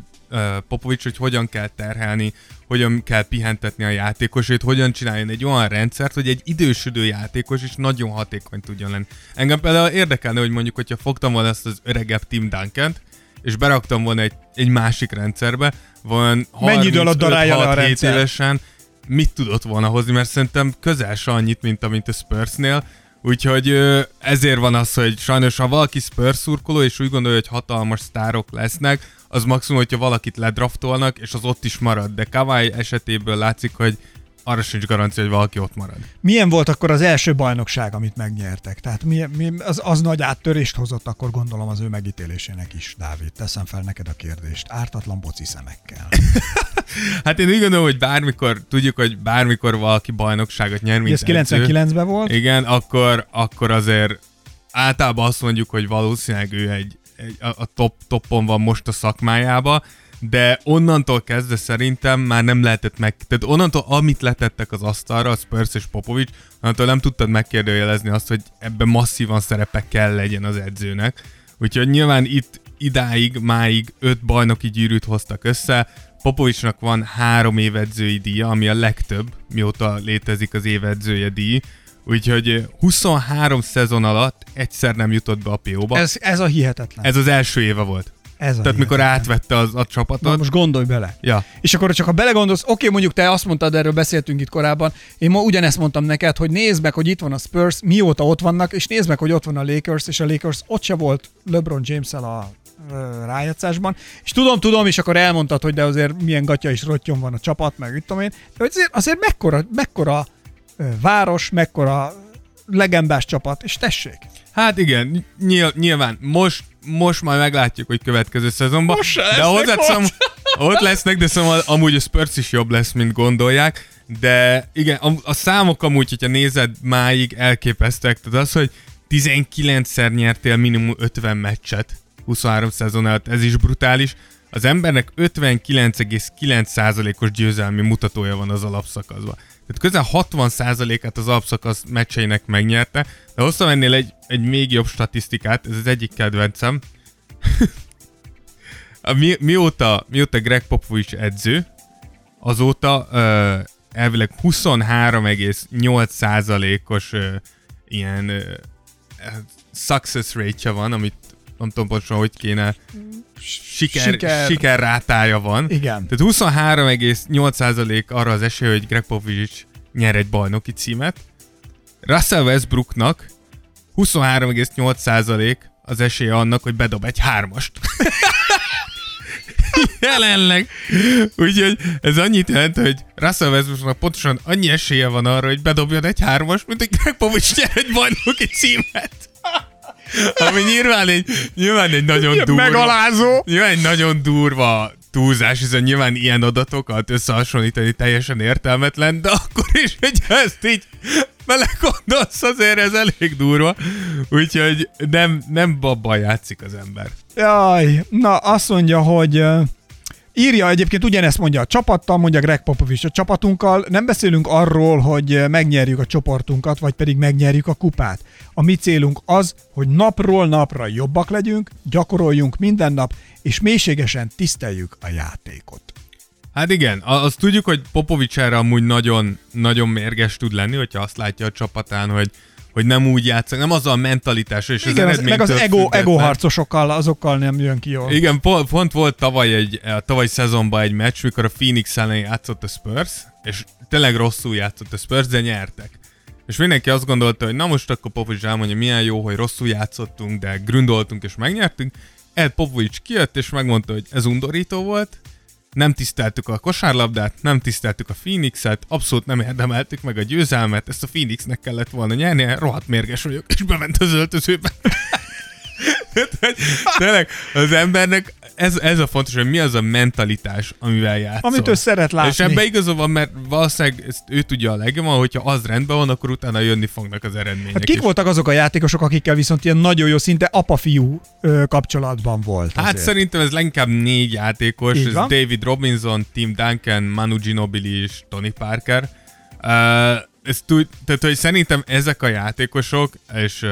Popovics, hogy hogyan kell terhelni, hogyan kell pihentetni a játékosait, hogyan csináljon egy olyan rendszert, hogy egy idősödő játékos is nagyon hatékony tudjon lenni. Engem például érdekelne, hogy mondjuk, hogyha fogtam volna ezt az öregebb Tim Duncan-t, és beraktam volna egy, egy másik rendszerbe, van Mennyi idő alatt darálja le a 35-6-7 rendszer? évesen, mit tudott volna hozni, mert szerintem közel se annyit, mint amint a Spursnél, úgyhogy ezért van az, hogy sajnos ha valaki Spurs szurkoló, és úgy gondolja, hogy hatalmas sztárok lesznek, az maximum, hogyha valakit ledraftolnak, és az ott is marad, de Kawai esetéből látszik, hogy arra sincs garancia, hogy valaki ott marad. Milyen volt akkor az első bajnokság, amit megnyertek? Tehát mi, mi, az, az nagy áttörést hozott akkor gondolom az ő megítélésének is, Dávid. Teszem fel neked a kérdést. Ártatlan boci szemekkel. Hát én úgy gondolom, hogy bármikor, tudjuk, hogy bármikor valaki bajnokságot nyer, mint ez edző. 99-ben volt? Igen, akkor, akkor azért általában azt mondjuk, hogy valószínűleg ő egy a, a top, toppon van most a szakmájába, de onnantól kezdve szerintem már nem lehetett meg... Tehát onnantól, amit letettek az asztalra, a Spurs és Popovics, onnantól nem tudtad megkérdőjelezni azt, hogy ebben masszívan szerepe kell legyen az edzőnek. Úgyhogy nyilván itt idáig, máig öt bajnoki gyűrűt hoztak össze, Popovicsnak van három évedzői díja, ami a legtöbb, mióta létezik az évedzője díj. Úgyhogy ö, 23 szezon alatt egyszer nem jutott be a PO-ba. Ez, Ez, a hihetetlen. ez az első éve volt. Ez a Tehát mikor átvette az, a csapatot. Na most gondolj bele. Ja. És akkor csak ha belegondolsz, oké, mondjuk te azt mondtad, erről beszéltünk itt korábban, én ma ugyanezt mondtam neked, hogy nézd meg, hogy itt van a Spurs, mióta ott vannak, és nézd meg, hogy ott van a Lakers, és a Lakers ott se volt LeBron james a rájátszásban. És tudom, tudom, és akkor elmondtad, hogy de azért milyen gatya is rottyom van a csapat, meg mit tudom én. De azért, azért mekkora, mekkora város, mekkora legendás csapat, és tessék. Hát igen, nyil, nyilván most, most majd meglátjuk, hogy következő szezonban. Most de lesznek hozzáteszem, ott. ott lesznek, de szóval amúgy a Spurs is jobb lesz, mint gondolják. De igen, a, a számok amúgy, hogyha nézed máig elképesztek. Tehát az, hogy 19-szer nyertél minimum 50 meccset 23 szezon alatt, ez is brutális. Az embernek 59,9%-os győzelmi mutatója van az alapszakaszban. Tehát közel 60%-át az alapszakasz meccseinek megnyerte, de hoztam ennél egy, egy még jobb statisztikát, ez az egyik kedvencem. A mi, mióta, mióta Greg Popovich edző, azóta ö, elvileg 23,8%-os ö, ilyen ö, success rate van, amit nem tudom pontosan, hogy kéne siker, Siker. siker. sikerrátája van. Igen. Tehát 23,8% arra az esély, hogy Greg Popovich nyer egy bajnoki címet. Russell Westbrooknak 23,8% az esélye annak, hogy bedob egy hármast. Jelenleg. Úgyhogy ez annyit jelent, hogy Russell Westbrooknak pontosan annyi esélye van arra, hogy bedobjon egy hármast, mint hogy Greg Popovich nyer egy bajnoki címet. Ami nyilván egy, nyilván egy nagyon durva. Megalázó. Nyilván egy nagyon durva túlzás, hiszen nyilván ilyen adatokat összehasonlítani teljesen értelmetlen, de akkor is, hogy ezt így belegondolsz, azért ez elég durva. Úgyhogy nem, nem babban játszik az ember. Jaj, na azt mondja, hogy írja egyébként ugyanezt mondja a csapattal, mondja Greg Popovich a csapatunkkal. Nem beszélünk arról, hogy megnyerjük a csoportunkat, vagy pedig megnyerjük a kupát. A mi célunk az, hogy napról napra jobbak legyünk, gyakoroljunk minden nap, és mélységesen tiszteljük a játékot. Hát igen, azt tudjuk, hogy Popovics erre amúgy nagyon, nagyon mérges tud lenni, hogyha azt látja a csapatán, hogy, hogy nem úgy játszik, nem az a mentalitás és Igen, az az, meg az ego, ego harcosokkal, azokkal nem jön ki jól. Igen, pont, pont volt tavaly egy, tavaly szezonban egy meccs, mikor a Phoenix ellen játszott a Spurs, és tényleg rosszul játszott a Spurs, de nyertek. És mindenki azt gondolta, hogy na most akkor Popovics elmondja, milyen jó, hogy rosszul játszottunk, de grundoltunk és megnyertünk. Ed Popovics kijött és megmondta, hogy ez undorító volt, nem tiszteltük a kosárlabdát, nem tiszteltük a Phoenixet, abszolút nem érdemeltük meg a győzelmet, ezt a Phoenixnek kellett volna nyernie, rohadt mérges vagyok, és bement az öltözőbe. Tényleg, az embernek ez, ez a fontos, hogy mi az a mentalitás, amivel játszol. Amit ő szeret látni. És ebbe igaza van, mert valószínűleg ezt ő tudja a legjobban, hogyha az rendben van, akkor utána jönni fognak az eredmények. Hát kik is. voltak azok a játékosok, akikkel viszont ilyen nagyon jó, szinte apa-fiú ö, kapcsolatban volt? Hát azért? szerintem ez leginkább négy játékos, Így ez van. David Robinson, Tim Duncan, Manu Ginobili és Tony Parker. Uh, ez tud, tehát, hogy szerintem ezek a játékosok, és uh,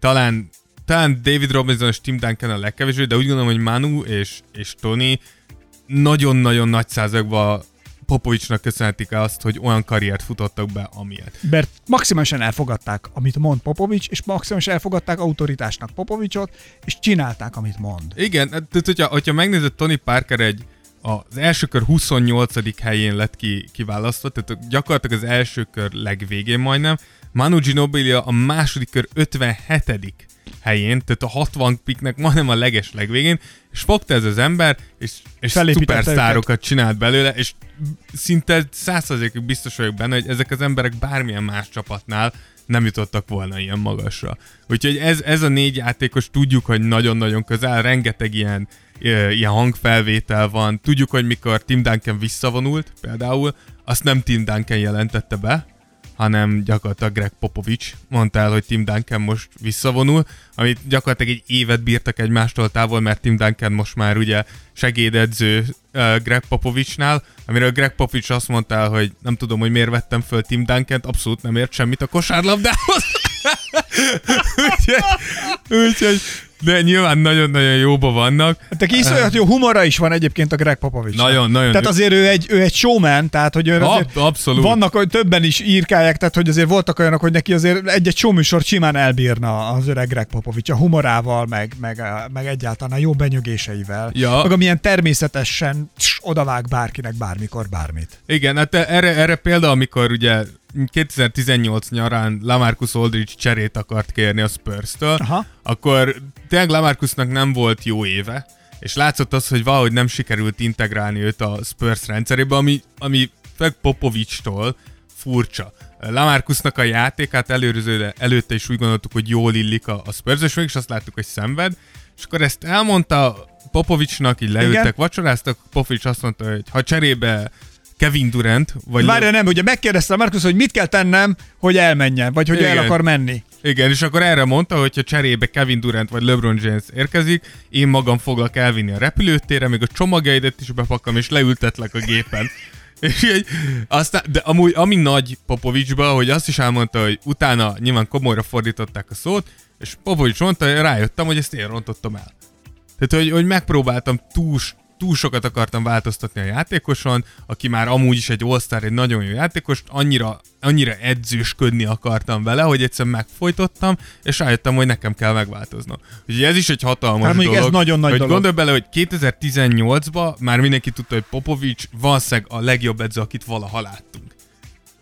talán, talán David Robinson és Tim Duncan a legkevésbé, de úgy gondolom, hogy Manu és, és Tony nagyon-nagyon nagy százalékban Popovicsnak köszönhetik azt, hogy olyan karriert futottak be, amilyet. Mert maximálisan elfogadták, amit mond Popovics, és maximálisan elfogadták autoritásnak Popovicsot, és csinálták, amit mond. Igen, tehát hogyha, hogyha megnézed, Tony Parker egy az első kör 28. helyén lett ki, kiválasztva, tehát gyakorlatilag az első kör legvégén majdnem. Manu Ginobili a második kör 57. helyén, tehát a 60 piknek majdnem a leges legvégén, és fogta ez az ember, és, és Felépítette szupersztárokat csinált belőle, és szinte százszerzékig biztos vagyok benne, hogy ezek az emberek bármilyen más csapatnál nem jutottak volna ilyen magasra. Úgyhogy ez, ez a négy játékos tudjuk, hogy nagyon-nagyon közel, rengeteg ilyen, ilyen hangfelvétel van. Tudjuk, hogy mikor Tim Duncan visszavonult például, azt nem Tim Duncan jelentette be, hanem gyakorlatilag Greg Popovich mondta el, hogy Tim Duncan most visszavonul, amit gyakorlatilag egy évet bírtak egymástól távol, mert Tim Duncan most már ugye segédedző uh, Greg Popovicsnál, amiről Greg Popovich azt mondta el, hogy nem tudom, hogy miért vettem föl Tim Duncant, abszolút nem ért semmit a kosárlabdához. úgyhogy, úgyhogy de nyilván nagyon-nagyon jóba vannak. De iszonyat jó humora is van egyébként a Greg Popovich. Nagyon, nagyon. Tehát azért ő egy, ő egy showman, tehát hogy ő Ab, abszolút. vannak, hogy többen is írkálják, tehát hogy azért voltak olyanok, hogy neki azért egy-egy showműsor simán elbírna az öreg Greg Popovich a humorával, meg, meg, meg egyáltalán a jó benyögéseivel. Ja. Meg amilyen természetesen tss, odavág bárkinek bármikor bármit. Igen, hát erre, erre példa, amikor ugye 2018 nyarán Lamarcus Aldridge cserét akart kérni a Spurs-től, Aha. akkor tényleg Lamarcusnak nem volt jó éve, és látszott az, hogy valahogy nem sikerült integrálni őt a Spurs rendszerébe, ami, ami főleg Popovics-tól furcsa. Lamarcusnak a játékát előző, előtte is úgy gondoltuk, hogy jól illik a, a Spurs, és mégis azt láttuk, hogy szenved, és akkor ezt elmondta Popovicsnak, így leültek, Igen. vacsoráztak, Popovics azt mondta, hogy ha cserébe Kevin Durant, vagy Várja, nem, ugye megkérdezte Markus, hogy mit kell tennem, hogy elmenjen, vagy hogy Igen. el akar menni. Igen, és akkor erre mondta, hogy ha cserébe Kevin Durant vagy LeBron James érkezik, én magam foglak elvinni a repülőtérre, még a csomagjaidat is bepakom, és leültetlek a gépen. És így, aztán, de amúgy, ami nagy Popovicsba, hogy azt is elmondta, hogy utána nyilván komolyra fordították a szót, és Popovics mondta, hogy rájöttem, hogy ezt én rontottam el. Tehát, hogy, hogy megpróbáltam túl, túl sokat akartam változtatni a játékoson, aki már amúgy is egy all egy nagyon jó játékos, annyira, annyira edzősködni akartam vele, hogy egyszer megfojtottam, és rájöttem, hogy nekem kell megváltoznom. Úgyhogy ez is egy hatalmas Hát mondjuk ez dolog. nagyon nagy hogy dolog. Gondolj bele, hogy 2018-ban már mindenki tudta, hogy Popovics valószínűleg a legjobb edző, akit valaha láttunk.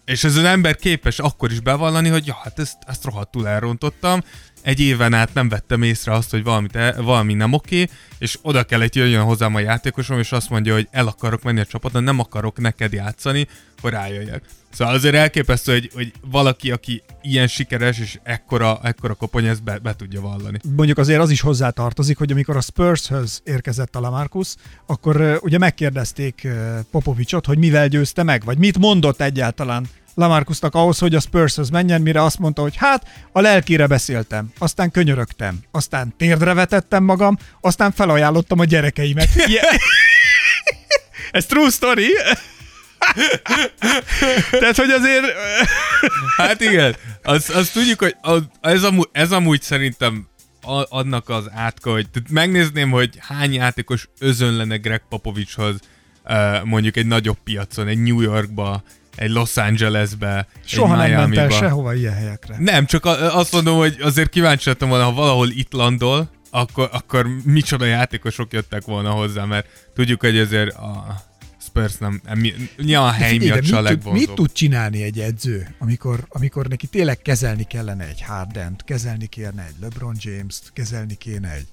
És ez az ember képes akkor is bevallani, hogy ja, hát ezt, ezt rohadtul elrontottam, egy éven át nem vettem észre azt, hogy valamit el, valami nem oké, és oda kellett jöjjön hozzám a játékosom, és azt mondja, hogy el akarok menni a csapaton, nem akarok neked játszani, hogy rájöjjek. Szóval azért elképesztő, hogy, hogy valaki, aki ilyen sikeres, és ekkora, ekkora kopony, ezt be, be tudja vallani. mondjuk azért az is hozzá tartozik, hogy amikor a Spurshöz érkezett a Lamarcus, akkor uh, ugye megkérdezték uh, Popovicsot, hogy mivel győzte meg, vagy mit mondott egyáltalán Lamarcusnak ahhoz, hogy a Spurshöz menjen, mire azt mondta, hogy hát a lelkére beszéltem, aztán könyörögtem, aztán térdre vetettem magam, aztán felajánlottam a gyerekeimet. Ilyen... Ez true story. Tehát, hogy azért... Hát igen, azt, azt tudjuk, hogy az, ez, amúgy, ez amúgy szerintem a, annak az átka, hogy tehát megnézném, hogy hány játékos özönlene Greg Popovicshoz uh, mondjuk egy nagyobb piacon, egy New Yorkba, egy Los Angelesbe, Soha egy nem ment el sehova ilyen helyekre. Nem, csak azt mondom, hogy azért kíváncsi lettem volna, ha valahol itt landol, akkor, akkor micsoda játékosok jöttek volna hozzá, mert tudjuk, hogy azért a Spurs nem, mi- nyilván a hely miatt se a mit, tud, legvonzóbb. mit tud csinálni egy edző, amikor, amikor neki tényleg kezelni kellene egy Hardent, kezelni kéne egy LeBron James-t, kezelni kéne egy,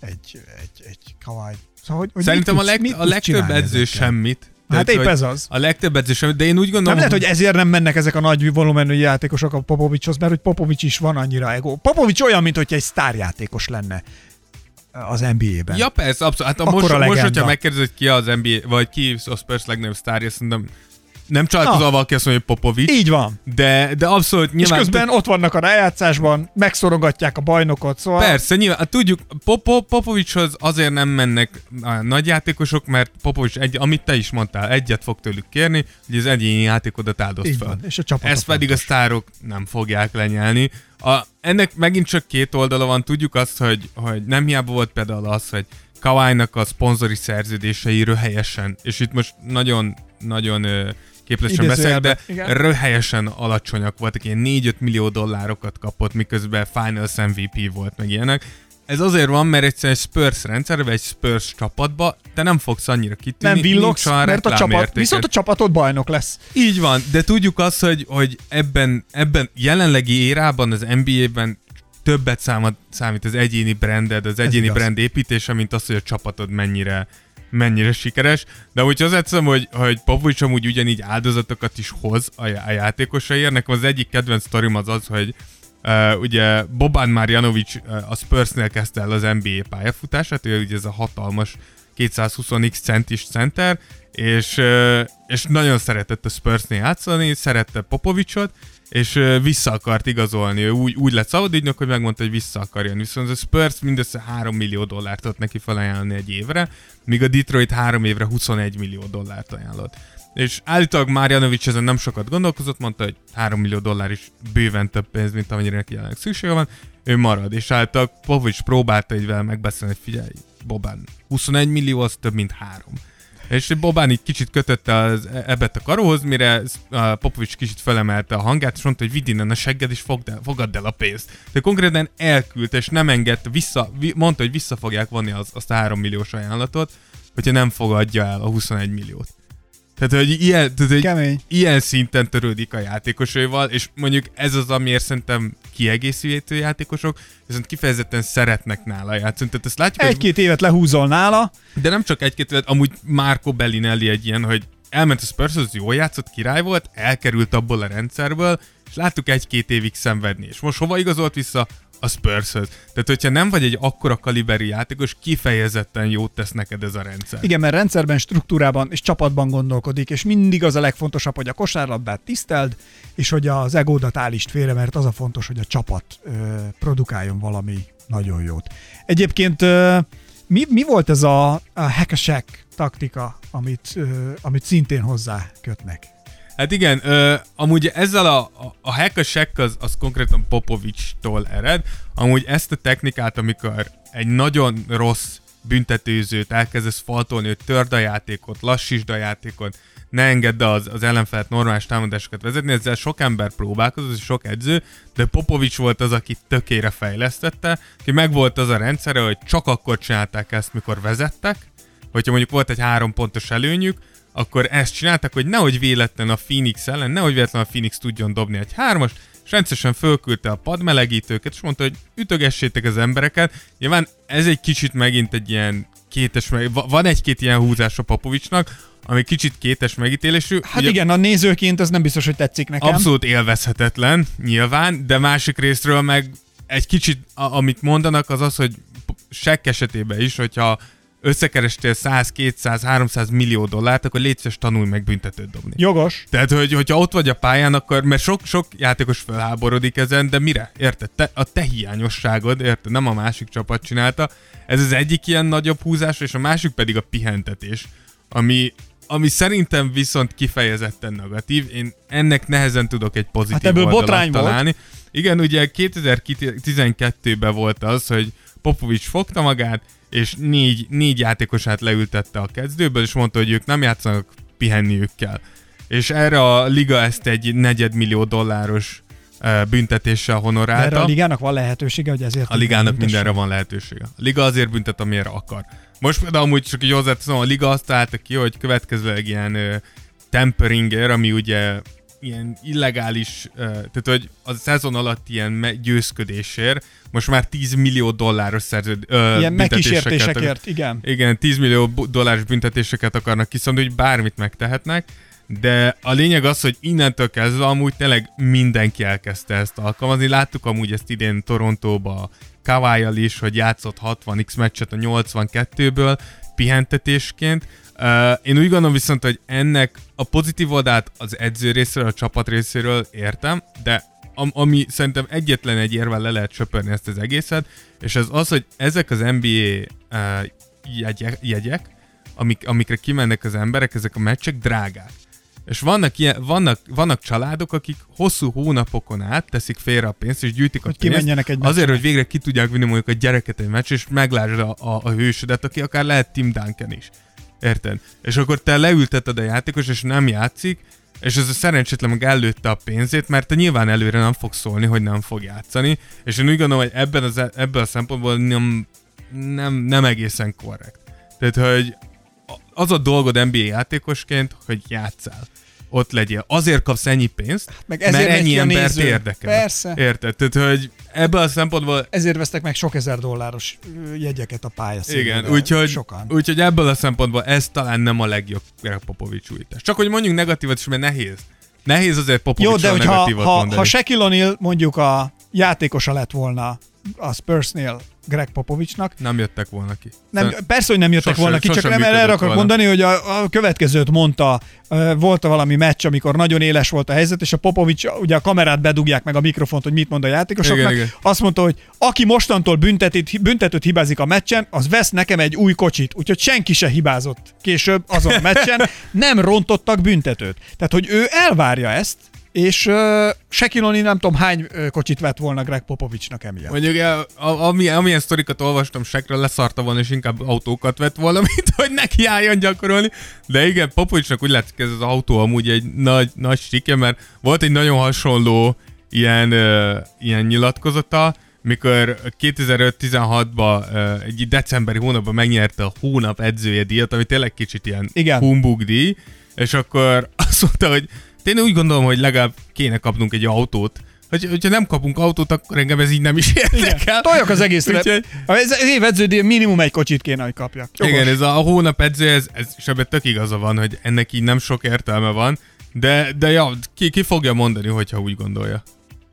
egy, egy, egy Kawhi. Szóval, hogy, hogy Szerintem mit a, leg, tudsz- a tudsz legtöbb edző ezekkel? semmit. Hát épp hogy ez az. A legtöbb semmit, de én úgy gondolom, Nem lehet, hogy ezért nem mennek ezek a nagy volumenű játékosok a Popovicshoz, mert hogy Popovics is van annyira ego. Popovics olyan, mint hogy egy sztárjátékos lenne az NBA-ben. Ja, persze, abszolút. Hát a Akkora most, most, legenda. hogyha megkérdezed, ki az NBA, vagy ki a Spurs legnagyobb sztárja, szerintem nem csalálkozol, Na. valaki azt mondja, hogy Popovics, Így van. de, de abszolút És nyilván... közben ott vannak a rájátszásban, megszorogatják a bajnokot, szóval... Persze, nyilván, hát tudjuk, Pop- Popovicshoz azért nem mennek a nagy játékosok, mert Popovics, egy, amit te is mondtál, egyet fog tőlük kérni, hogy az egyéni játékodat áldozt Így fel. van, és a csapat Ezt pedig a sztárok nem fogják lenyelni. A, ennek megint csak két oldala van, tudjuk azt, hogy, hogy nem hiába volt például az, hogy Kawai-nak a szponzori szerződései röhelyesen, és itt most nagyon, nagyon képletesen beszélek, de igen. röhelyesen alacsonyak voltak, ilyen 4-5 millió dollárokat kapott, miközben Finals MVP volt, meg ilyenek. Ez azért van, mert egyszerűen egy Spurs rendszer, vagy egy Spurs csapatba te nem fogsz annyira kitűnni, nem villogsz, mert a csapat, viszont a csapatod bajnok lesz. Így van, de tudjuk azt, hogy, hogy ebben, ebben jelenlegi érában az NBA-ben többet számít, számít az egyéni branded, az egyéni brand építése, mint az, hogy a csapatod mennyire mennyire sikeres, de hogyha az egyszerűen, hogy, hogy Popovics amúgy ugyanígy áldozatokat is hoz a, a játékosaiért, nekem az egyik kedvenc sztorim az az, hogy Uh, ugye Boban Marjanovic uh, a Spursnél kezdte el az NBA pályafutását, ő ugye ez a hatalmas 220x centis center, és, és nagyon szeretett a Spursnél játszani, szerette Popovicsot, és vissza akart igazolni. Ő úgy, úgy lett szabadügynök, hogy megmondta, hogy vissza akar jönni. Viszont a Spurs mindössze 3 millió dollárt adott neki felajánlani egy évre, míg a Detroit 3 évre 21 millió dollárt ajánlott. és állítólag Marjanovic ezen nem sokat gondolkozott, mondta, hogy 3 millió dollár is bőven több pénz, mint amennyire neki jelenleg szüksége van, ő marad, és állítólag Popovics próbálta egyvel megbeszélni, hogy figyelj, Bobán, 21 millió az több, mint 3. És Bobán így kicsit kötötte az, ebbet a karóhoz, mire Popovics kicsit felemelte a hangját, és mondta, hogy vidd innen a segged, és fogd el, fogadd el a pénzt. De konkrétan elküldte, és nem engedte, vissza, mondta, hogy vissza fogják vonni az, azt a 3 milliós ajánlatot, hogyha nem fogadja el a 21 milliót. Tehát, hogy ilyen, tehát, hogy Kemény. ilyen szinten törődik a játékosaival, és mondjuk ez az, amiért szerintem kiegészítő játékosok, viszont kifejezetten szeretnek nála játszani. Tehát ezt látjuk, Egy-két évet lehúzol nála, de nem csak egy-két évet, amúgy Marco Bellinelli egy ilyen, hogy elment a spurs az jól játszott, király volt, elkerült abból a rendszerből, és láttuk egy-két évig szenvedni. És most hova igazolt vissza? A Spurshöz. Tehát, hogyha nem vagy egy akkora kaliberi játékos, kifejezetten jót tesz neked ez a rendszer. Igen, mert rendszerben, struktúrában és csapatban gondolkodik, és mindig az a legfontosabb, hogy a kosárlabdát tiszteld, és hogy az egódat állítsd félre, mert az a fontos, hogy a csapat ö, produkáljon valami nagyon jót. Egyébként ö, mi, mi volt ez a, a hack taktika, amit, ö, amit szintén hozzá kötnek? Hát igen, ö, amúgy ezzel a, a, a hack a shack az, az konkrétan Popovics-tól ered. Amúgy ezt a technikát, amikor egy nagyon rossz büntetőzőt elkezdesz faltolni, hogy törd a játékot, lassítsd a játékot, ne engedd az, az ellenfelet normális támadásokat vezetni, ezzel sok ember próbálkozott, sok edző, de Popovics volt az, aki tökére fejlesztette, ki meg volt az a rendszere, hogy csak akkor csinálták ezt, mikor vezettek, hogyha mondjuk volt egy három pontos előnyük, akkor ezt csináltak, hogy nehogy véletlen a Phoenix ellen, nehogy véletlen a Phoenix tudjon dobni egy hármas, és rendszeresen fölküldte a padmelegítőket, és mondta, hogy ütögessétek az embereket. Nyilván ez egy kicsit megint egy ilyen kétes, meg, van egy-két ilyen húzás a Popovicsnak, ami kicsit kétes megítélésű. Hát Ugye, igen, a nézőként ez nem biztos, hogy tetszik nekem. Abszolút élvezhetetlen, nyilván, de másik részről meg egy kicsit, a, amit mondanak, az az, hogy Sekk esetében is, hogyha összekerestél 100, 200, 300 millió dollárt, akkor létszes tanulj meg büntetőt dobni. Jogos. Tehát, hogy, hogyha ott vagy a pályán, akkor, mert sok, sok játékos felháborodik ezen, de mire? Érted? Te, a te hiányosságod, érted? Nem a másik csapat csinálta. Ez az egyik ilyen nagyobb húzás, és a másik pedig a pihentetés, ami, ami szerintem viszont kifejezetten negatív. Én ennek nehezen tudok egy pozitív hát ebből botrány találni. Volt. Igen, ugye 2012-ben volt az, hogy Popovics fogta magát, és négy, négy játékosát leültette a kezdőből, és mondta, hogy ők nem játszanak, pihenniük kell. És erre a liga ezt egy negyedmillió dolláros büntetéssel honorálta. Erre a ligának van lehetősége, hogy ezért... A ligának mindenre van lehetősége. A liga azért büntet, amire akar. Most például amúgy csak így hozzáteszem, a liga azt találta ki, hogy következőleg ilyen temperinger, ami ugye ilyen illegális, tehát hogy a szezon alatt ilyen győzködésért most már 10 millió dolláros szerződ, uh, Ilyen megkísértésekért, igen. Igen, 10 millió dolláros büntetéseket akarnak kiszabni, hogy bármit megtehetnek, de a lényeg az, hogy innentől kezdve amúgy tényleg mindenki elkezdte ezt alkalmazni. Láttuk amúgy ezt idén Torontóba kawhi is, hogy játszott 60x meccset a 82-ből pihentetésként. Uh, én úgy gondolom viszont, hogy ennek a pozitív oldalt az edző részéről, a csapat részéről értem, de am, ami szerintem egyetlen egy érvel le lehet söpörni ezt az egészet, és ez az, hogy ezek az NBA uh, jegyek, jegyek amik, amikre kimennek az emberek, ezek a meccsek drágák. És vannak, ilyen, vannak, vannak családok, akik hosszú hónapokon át teszik félre a pénzt, és gyűjtik hogy a pénzt. Egy azért, hogy végre ki tudják vinni mondjuk a gyereket egy meccs, és meglásd a, a, a hősödet, aki akár lehet Tim Duncan is. Érted? És akkor te leülteted a játékos, és nem játszik, és ez a szerencsétlen meg előtte a pénzét, mert te nyilván előre nem fog szólni, hogy nem fog játszani, és én úgy gondolom, hogy ebben, az, ebben a szempontból nem, nem, nem egészen korrekt. Tehát, hogy az a dolgod NBA játékosként, hogy játszál ott legyél. Azért kapsz ennyi pénzt, hát meg ezért mert ennyi embert néző. érdekel. Persze. Érted? Tehát, hogy ebből a szempontból... Ezért vesztek meg sok ezer dolláros jegyeket a pályaszínre. Igen, úgyhogy, sokan. úgyhogy ebből a szempontból ez talán nem a legjobb Popovics újítás. Csak hogy mondjuk negatívat is, mert nehéz. Nehéz azért Popovics Jó, de hogyha ha, ha, ha Shaquille O'Neal mondjuk a játékosa lett volna a Spursnél Greg Popovicsnak. Nem jöttek volna ki. Nem, persze, hogy nem jöttek Sose- volna ki, csak sosem nem erre akarok volna. mondani, hogy a, a következőt mondta, volt valami meccs, amikor nagyon éles volt a helyzet, és a Popovics, ugye a kamerát bedugják meg a mikrofont, hogy mit mond a játékosoknak. Igen, igen. Azt mondta, hogy aki mostantól büntetít, büntetőt hibázik a meccsen, az vesz nekem egy új kocsit. Úgyhogy senki se hibázott később azon a meccsen, nem rontottak büntetőt. Tehát, hogy ő elvárja ezt, és uh, Sekiloni nem tudom hány kocsit vett volna Greg Popovicsnak emiatt. Mondjuk, eh, a- ami, amilyen sztorikat olvastam, Sekről leszarta volna, és inkább autókat vett volna, mint hogy neki álljon gyakorolni. De igen, Popovicsnak úgy látszik, ez az autó amúgy egy nagy, nagy sike, mert volt egy nagyon hasonló ilyen, uh, ilyen nyilatkozata, mikor 2005-16-ban uh, egy decemberi hónapban megnyerte a hónap edzője díjat, ami tényleg kicsit ilyen Igen. humbug díj, és akkor azt mondta, hogy én úgy gondolom, hogy legalább kéne kapnunk egy autót. Hogy, hogyha nem kapunk autót, akkor engem ez így nem is érdekel. Toljak az egészre. Úgyhogy, Ez az év edződíj minimum egy kocsit kéne, hogy kapjak. Jogos. igen, ez a hónap edző, ez, ez és ebben tök igaza van, hogy ennek így nem sok értelme van, de, de ja, ki, ki fogja mondani, hogyha úgy gondolja.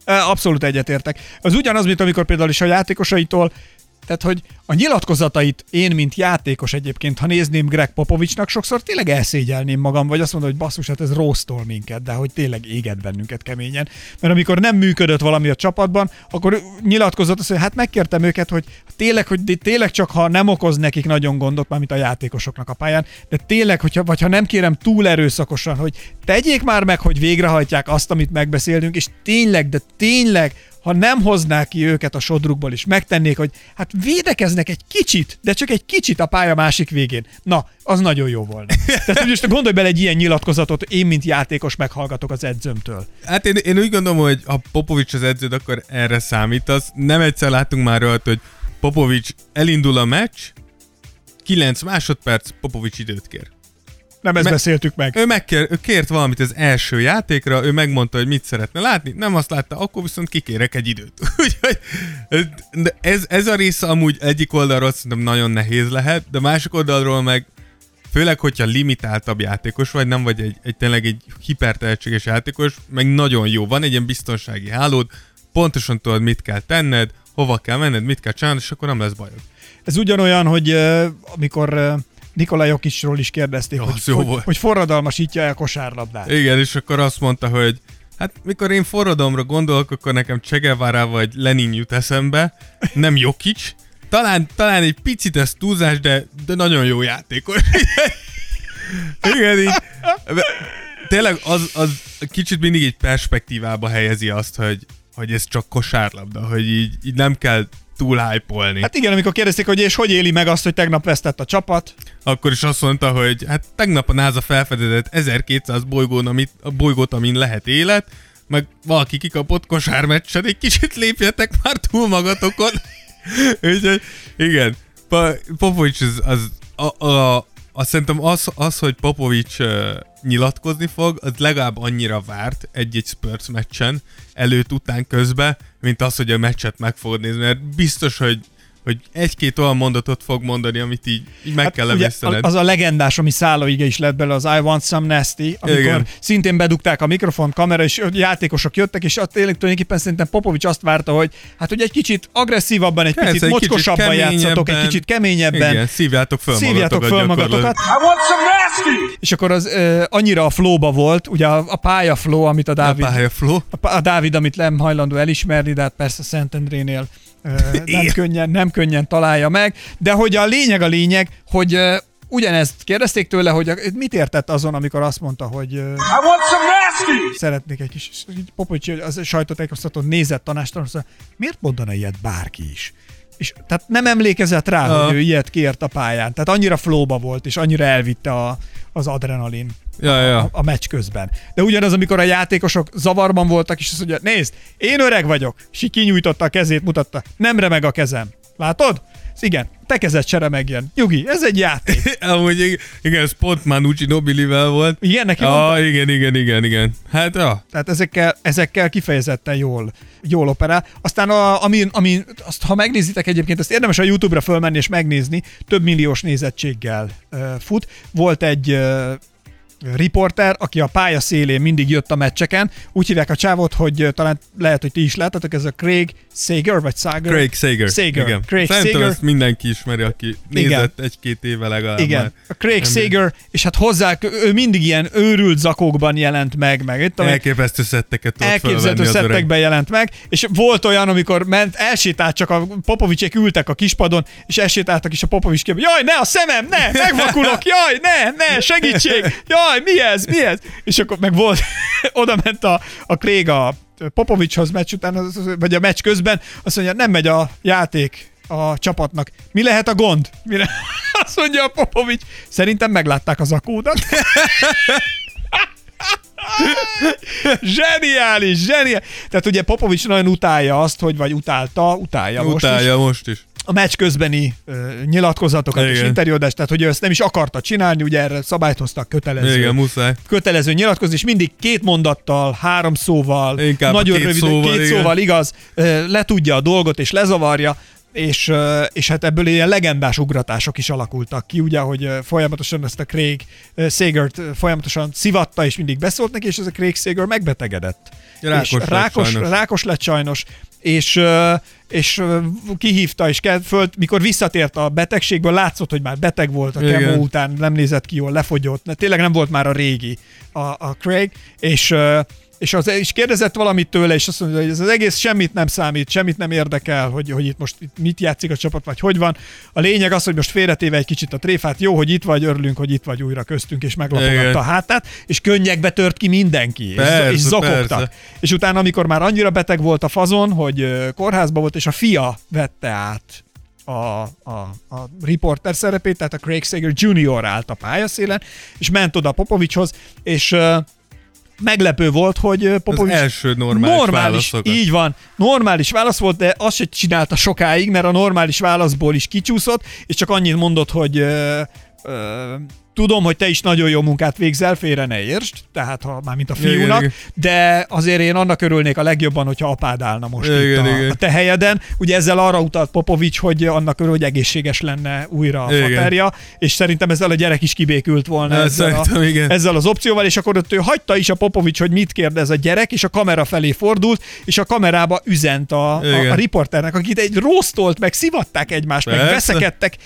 Abszolút egyetértek. Az ugyanaz, mint amikor például is a játékosaitól, tehát, hogy a nyilatkozatait én, mint játékos egyébként, ha nézném Greg Popovicsnak, sokszor tényleg elszégyelném magam, vagy azt mondom, hogy basszus, hát ez rossztól minket, de hogy tényleg éget bennünket keményen. Mert amikor nem működött valami a csapatban, akkor nyilatkozott azt, hogy hát megkértem őket, hogy tényleg, hogy tényleg csak ha nem okoz nekik nagyon gondot, mármint a játékosoknak a pályán, de tényleg, hogyha, vagy ha nem kérem túl erőszakosan, hogy tegyék már meg, hogy végrehajtják azt, amit megbeszélünk, és tényleg, de tényleg ha nem hoznák ki őket a sodrukból, és megtennék, hogy hát védekeznek egy kicsit, de csak egy kicsit a pálya másik végén. Na, az nagyon jó volna. Tehát most gondolj bele egy ilyen nyilatkozatot, én, mint játékos meghallgatok az edzőmtől. Hát én, én úgy gondolom, hogy ha Popovics az edződ, akkor erre számítasz. Nem egyszer láttunk már olyat, hogy Popovics elindul a meccs, 9 másodperc, Popovics időt kér. Nem ezt Me- beszéltük meg. Ő, megkér, ő kért valamit az első játékra, ő megmondta, hogy mit szeretne látni, nem azt látta, akkor viszont kikérek egy időt. Úgyhogy de ez, ez a része amúgy egyik oldalról szerintem nagyon nehéz lehet, de másik oldalról meg főleg, hogyha limitáltabb játékos vagy, nem vagy egy, egy tényleg egy hipertehetséges játékos, meg nagyon jó, van egy ilyen biztonsági hálód, pontosan tudod, mit kell tenned, hova kell menned, mit kell csinálnod, és akkor nem lesz bajod. Ez ugyanolyan, hogy uh, amikor uh, Nikolaj Jokicsról is kérdezték, Jó, hogy, az jó hogy, volt. hogy forradalmasítja a kosárlabdát. Igen, és akkor azt mondta, hogy hát mikor én forradalomra gondolok, akkor nekem Che Guevara vagy Lenin jut eszembe, nem Jokic. Talán, talán egy picit ez túlzás, de, de nagyon jó játékos. Igen, így. Tényleg az, az kicsit mindig egy perspektívába helyezi azt, hogy, hogy ez csak kosárlabda, hogy így, így nem kell túl hype Hát igen, amikor kérdezték, hogy és hogy éli meg azt, hogy tegnap vesztett a csapat, akkor is azt mondta, hogy hát tegnap a NASA felfedezett 1200 bolygón, amit, a bolygót, amin lehet élet, meg valaki kikapott kosármeccsen, egy kicsit lépjetek már túl magatokon. Úgyhogy igen, pa, Popovics az, az a, a, azt szerintem az, az, hogy Popovics uh, nyilatkozni fog, az legalább annyira várt egy-egy Spurs meccsen, előtt, után, közben, mint az, hogy a meccset meg fogod nézni, mert biztos, hogy hogy egy-két olyan mondatot fog mondani, amit így, így meg hát kell ugye, levészened. az a legendás, ami szállóige is lett belőle, az I want some nasty, amikor Igen. szintén bedugták a mikrofon, kamera, és játékosok jöttek, és ott tényleg tulajdonképpen szerintem Popovics azt várta, hogy hát hogy egy kicsit agresszívabban, egy Persze, picit egy kicsit mocskosabban játszatok, egy kicsit keményebben. Igen, szívjátok föl Szívjátok föl magatokat, gyakorlatilag. I want some nasty! és akkor az ö, annyira a flowba volt, ugye a, a pálya flow, amit a A Dávid, pálya flow. a, a Dávid, amit nem hajlandó elismerni, de hát persze Szentendrénél nem, könnyen, nem könnyen találja meg. De hogy a lényeg a lényeg, hogy ugyanezt kérdezték tőle, hogy mit értett azon, amikor azt mondta, hogy ö, I want some nasty! szeretnék egy kis, Popovics az sajtótájékoztatón nézett tanástalan, miért mondana ilyet bárki is? És tehát nem emlékezett rá, Aha. hogy ő ilyet kért a pályán. Tehát annyira flóba volt, és annyira elvitte a, az adrenalin Ja, ja. a, a meccs közben. De ugyanaz, amikor a játékosok zavarban voltak, és azt mondja, nézd, én öreg vagyok, és így kinyújtotta a kezét, mutatta, nem remeg a kezem. Látod? Igen, te kezed se remegjen. Nyugi, ez egy játék. Amúgy igen, ez pont Manucci Nobilivel volt. Igen, neki? Ah, igen, igen, igen, igen. Hát, ja. Tehát ezekkel, ezekkel kifejezetten jól, jól operál. Aztán, a, ami, ami, azt, ha megnézitek egyébként, ezt érdemes a YouTube-ra fölmenni és megnézni, több milliós nézettséggel uh, fut. Volt egy uh, riporter, aki a pálya szélén mindig jött a meccseken. Úgy hívják a csávot, hogy talán lehet, hogy ti is láttatok, ez a Craig Sager, vagy Sager? Craig Sager. Sager. Igen. Craig Szerintem Sager. ezt mindenki ismeri, aki nézett egy-két éve legalább Igen, már. a Craig Nem Sager, és hát hozzá, ő mindig ilyen őrült zakókban jelent meg, meg itt, Elképesztő szetteket tudott öreg. szettekben jelent meg, és volt olyan, amikor ment, elsétált, csak a Popovicsék ültek a kispadon, és elsétáltak, és a Popovics jaj, ne a szemem, ne, megvakulok, jaj, ne, ne, segítség, jaj, mi ez, mi ez? És akkor meg volt, oda ment a, a Craig a Popovicshoz meccs után, vagy a meccs közben, azt mondja, nem megy a játék a csapatnak. Mi lehet a gond? Mire? Azt mondja a Popovics, szerintem meglátták az akódat. Zseniális, zseniális. Tehát ugye Popovics nagyon utálja azt, hogy vagy utálta, utálja, most is, Utálja most is. A meccs közbeni ö, nyilatkozatokat és Igen. interjúadást, tehát hogy ő ezt nem is akarta csinálni, ugye erre szabályt hoztak kötelező, Igen, muszáj. kötelező nyilatkozni, és mindig két mondattal, három szóval, Inkább nagyon két rövid, szóval, két igen. szóval igaz, ö, letudja a dolgot és lezavarja, és, ö, és hát ebből ilyen legendás ugratások is alakultak ki, ugye, hogy folyamatosan ezt a Craig ö, folyamatosan szivatta, és mindig beszólt neki, és ez a Craig Sager megbetegedett. Rákos és lett rákos, rákos lett sajnos, és, és kihívta, és föl, mikor visszatért a betegségből, látszott, hogy már beteg volt a kemó után, nem nézett ki jól, lefogyott, tényleg nem volt már a régi a, a Craig, és és, az, és kérdezett valamit tőle, és azt mondja, hogy ez az egész semmit nem számít, semmit nem érdekel, hogy, hogy itt most itt mit játszik a csapat, vagy hogy van. A lényeg az, hogy most félretéve egy kicsit a tréfát, jó, hogy itt vagy, örülünk, hogy itt vagy újra köztünk, és meglapogatta a hátát, és könnyekbe tört ki mindenki, és, Persze, és zokogtak. persze. És utána, amikor már annyira beteg volt a fazon, hogy kórházba volt, és a fia vette át a, a, a reporter szerepét, tehát a Craig Sager Jr. állt a pályaszélen, és ment oda Popovicshoz, és meglepő volt, hogy ö, Az Popovics első normális, normális válaszokat. így van, normális válasz volt, de azt se csinálta sokáig, mert a normális válaszból is kicsúszott, és csak annyit mondott, hogy ö, ö, tudom, hogy te is nagyon jó munkát végzel, félre ne értsd, tehát ha már mint a fiúnak, igen. de azért én annak örülnék a legjobban, hogyha apád állna most Igen, itt a, igen. a te helyeden. Ugye ezzel arra utalt Popovics, hogy annak örül, hogy egészséges lenne újra a Igen. faterja, és szerintem ezzel a gyerek is kibékült volna Hát ezzel a, igen. ezzel az opcióval, és akkor ott ő hagyta is a Popovics, hogy mit kérdez a gyerek, és a kamera felé fordult, és a kamerába üzent a, a, Igen. a riporternek, akit egy rostolt, meg szivatták egymást, meg Persze. veszekedtek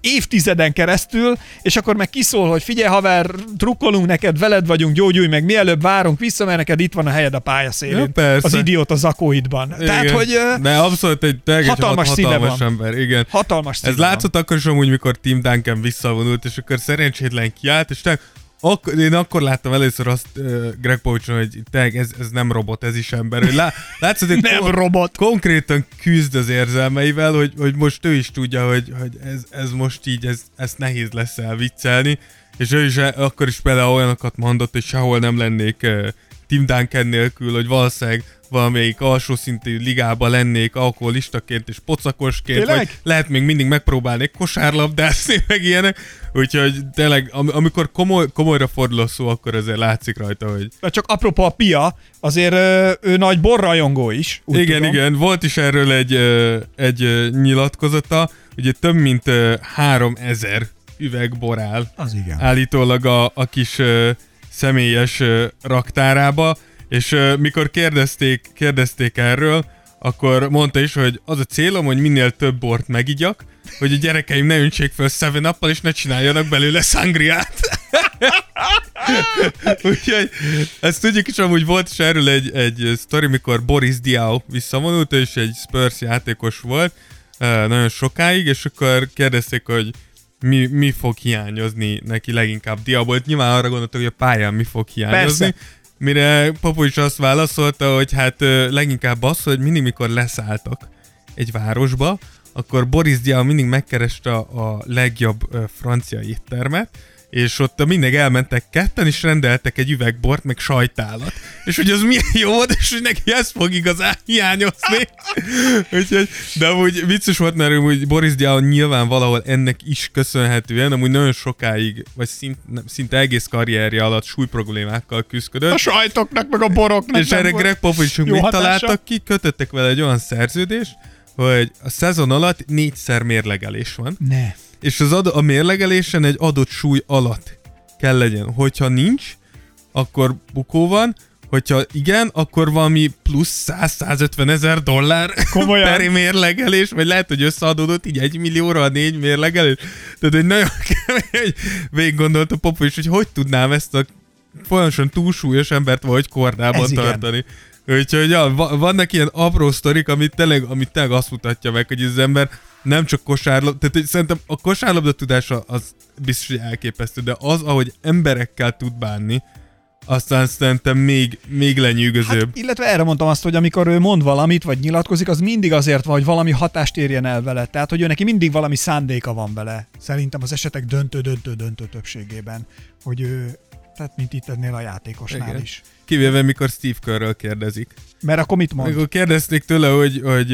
évtizeden keresztül, és akkor meg kiszól, hogy figyelj haver, drukkolunk neked, veled vagyunk, gyógyulj meg, mielőbb várunk vissza, mert neked itt van a helyed a pályaszélén. Ja, persze. az idióta zakóidban. Tehát, Igen. hogy ö, De abszolút egy hatalmas hat- színe hatalmas van. ember, igen. hatalmas színe Ez van. látszott akkor is amúgy, mikor Tim Duncan visszavonult, és akkor szerencsétlen kiállt, és tényleg Ak- én akkor láttam először azt uh, Greg Povichon, hogy tényleg ez, ez nem robot, ez is ember. Hogy lá- látszott, hogy Nem kon- robot. konkrétan küzd az érzelmeivel, hogy, hogy most ő is tudja, hogy, hogy ez, ez most így, ez, ezt nehéz lesz elviccelni, és ő is e- akkor is például olyanokat mondott, hogy sehol nem lennék uh, Tim Duncan nélkül, hogy valószínűleg valamelyik alsó szintű ligában lennék alkoholistaként és pocakosként, Tényleg? vagy lehet még mindig megpróbálnék kosárlabdászni, meg ilyenek. Úgyhogy tényleg, am- amikor komoly, komolyra fordul a szó, akkor azért látszik rajta, hogy csak apropó a Pia, azért ö, ő nagy borrajongó is. Úgy igen, tudom. igen, volt is erről egy, ö, egy ö, nyilatkozata, ugye több mint ö, 3000 üveg bor áll Az igen. állítólag a, a kis ö, személyes ö, raktárába, és ö, mikor kérdezték, kérdezték erről, akkor mondta is, hogy az a célom, hogy minél több bort megigyak, hogy a gyerekeim ne öntsék fel 7 nappal és ne csináljanak belőle szangriát. Úgyhogy ezt tudjuk is, amúgy volt is erről egy, egy sztori, mikor Boris Diaw visszavonult, is egy Spurs játékos volt, nagyon sokáig, és akkor kérdezték, hogy mi, mi fog hiányozni neki leginkább Diaból. Nyilván arra gondoltak, hogy a pályán mi fog hiányozni. Persze. Mire Popovics azt válaszolta, hogy hát leginkább az, hogy mindig mikor leszálltak egy városba, akkor Boris Diaw mindig megkereste a, legjobb francia éttermet, és ott mindig elmentek ketten, és rendeltek egy üvegbort, meg sajtálat. És hogy az milyen jó volt, és hogy neki ez fog igazán hiányozni. Úgyhogy, de amúgy vicces volt, mert amúgy Boris Diaw nyilván valahol ennek is köszönhetően, amúgy nagyon sokáig, vagy szint, nem, szinte egész karrierje alatt súlyproblémákkal küzdött. A sajtoknak, meg a boroknak. És erre Greg Popovicsunk mit hatása. találtak ki? Kötöttek vele egy olyan szerződést, hogy a szezon alatt négyszer mérlegelés van, Ne. És az ad- a mérlegelésen egy adott súly alatt kell legyen. Hogyha nincs, akkor bukó van, hogyha igen, akkor valami plusz 100-150 ezer dollár Komolyan? per mérlegelés, vagy lehet, hogy összeadódott így egy millióra a négy mérlegelés. Tehát, hogy nagyon kemény, végig gondolta Popovics, hogy hogy tudnám ezt a folyamatosan túlsúlyos embert vagy kordában Ez igen. tartani. Úgyhogy ja, va- vannak ilyen apró sztorik, amit tényleg, amit tényleg azt mutatja meg, hogy ez az ember nem csak kosárlabda, tehát hogy szerintem a kosárlabda tudása az biztos, hogy elképesztő, de az, ahogy emberekkel tud bánni, aztán szerintem még, még lenyűgözőbb. Hát, illetve erre mondtam azt, hogy amikor ő mond valamit, vagy nyilatkozik, az mindig azért van, hogy valami hatást érjen el vele. Tehát, hogy ő neki mindig valami szándéka van vele. Szerintem az esetek döntő-döntő-döntő többségében, hogy ő, tehát mint itt ennél a játékosnál Igen. is. Kivéve, mikor Steve Kerrről kérdezik. Mert akkor mit mond? Amikor kérdezték tőle, hogy, hogy,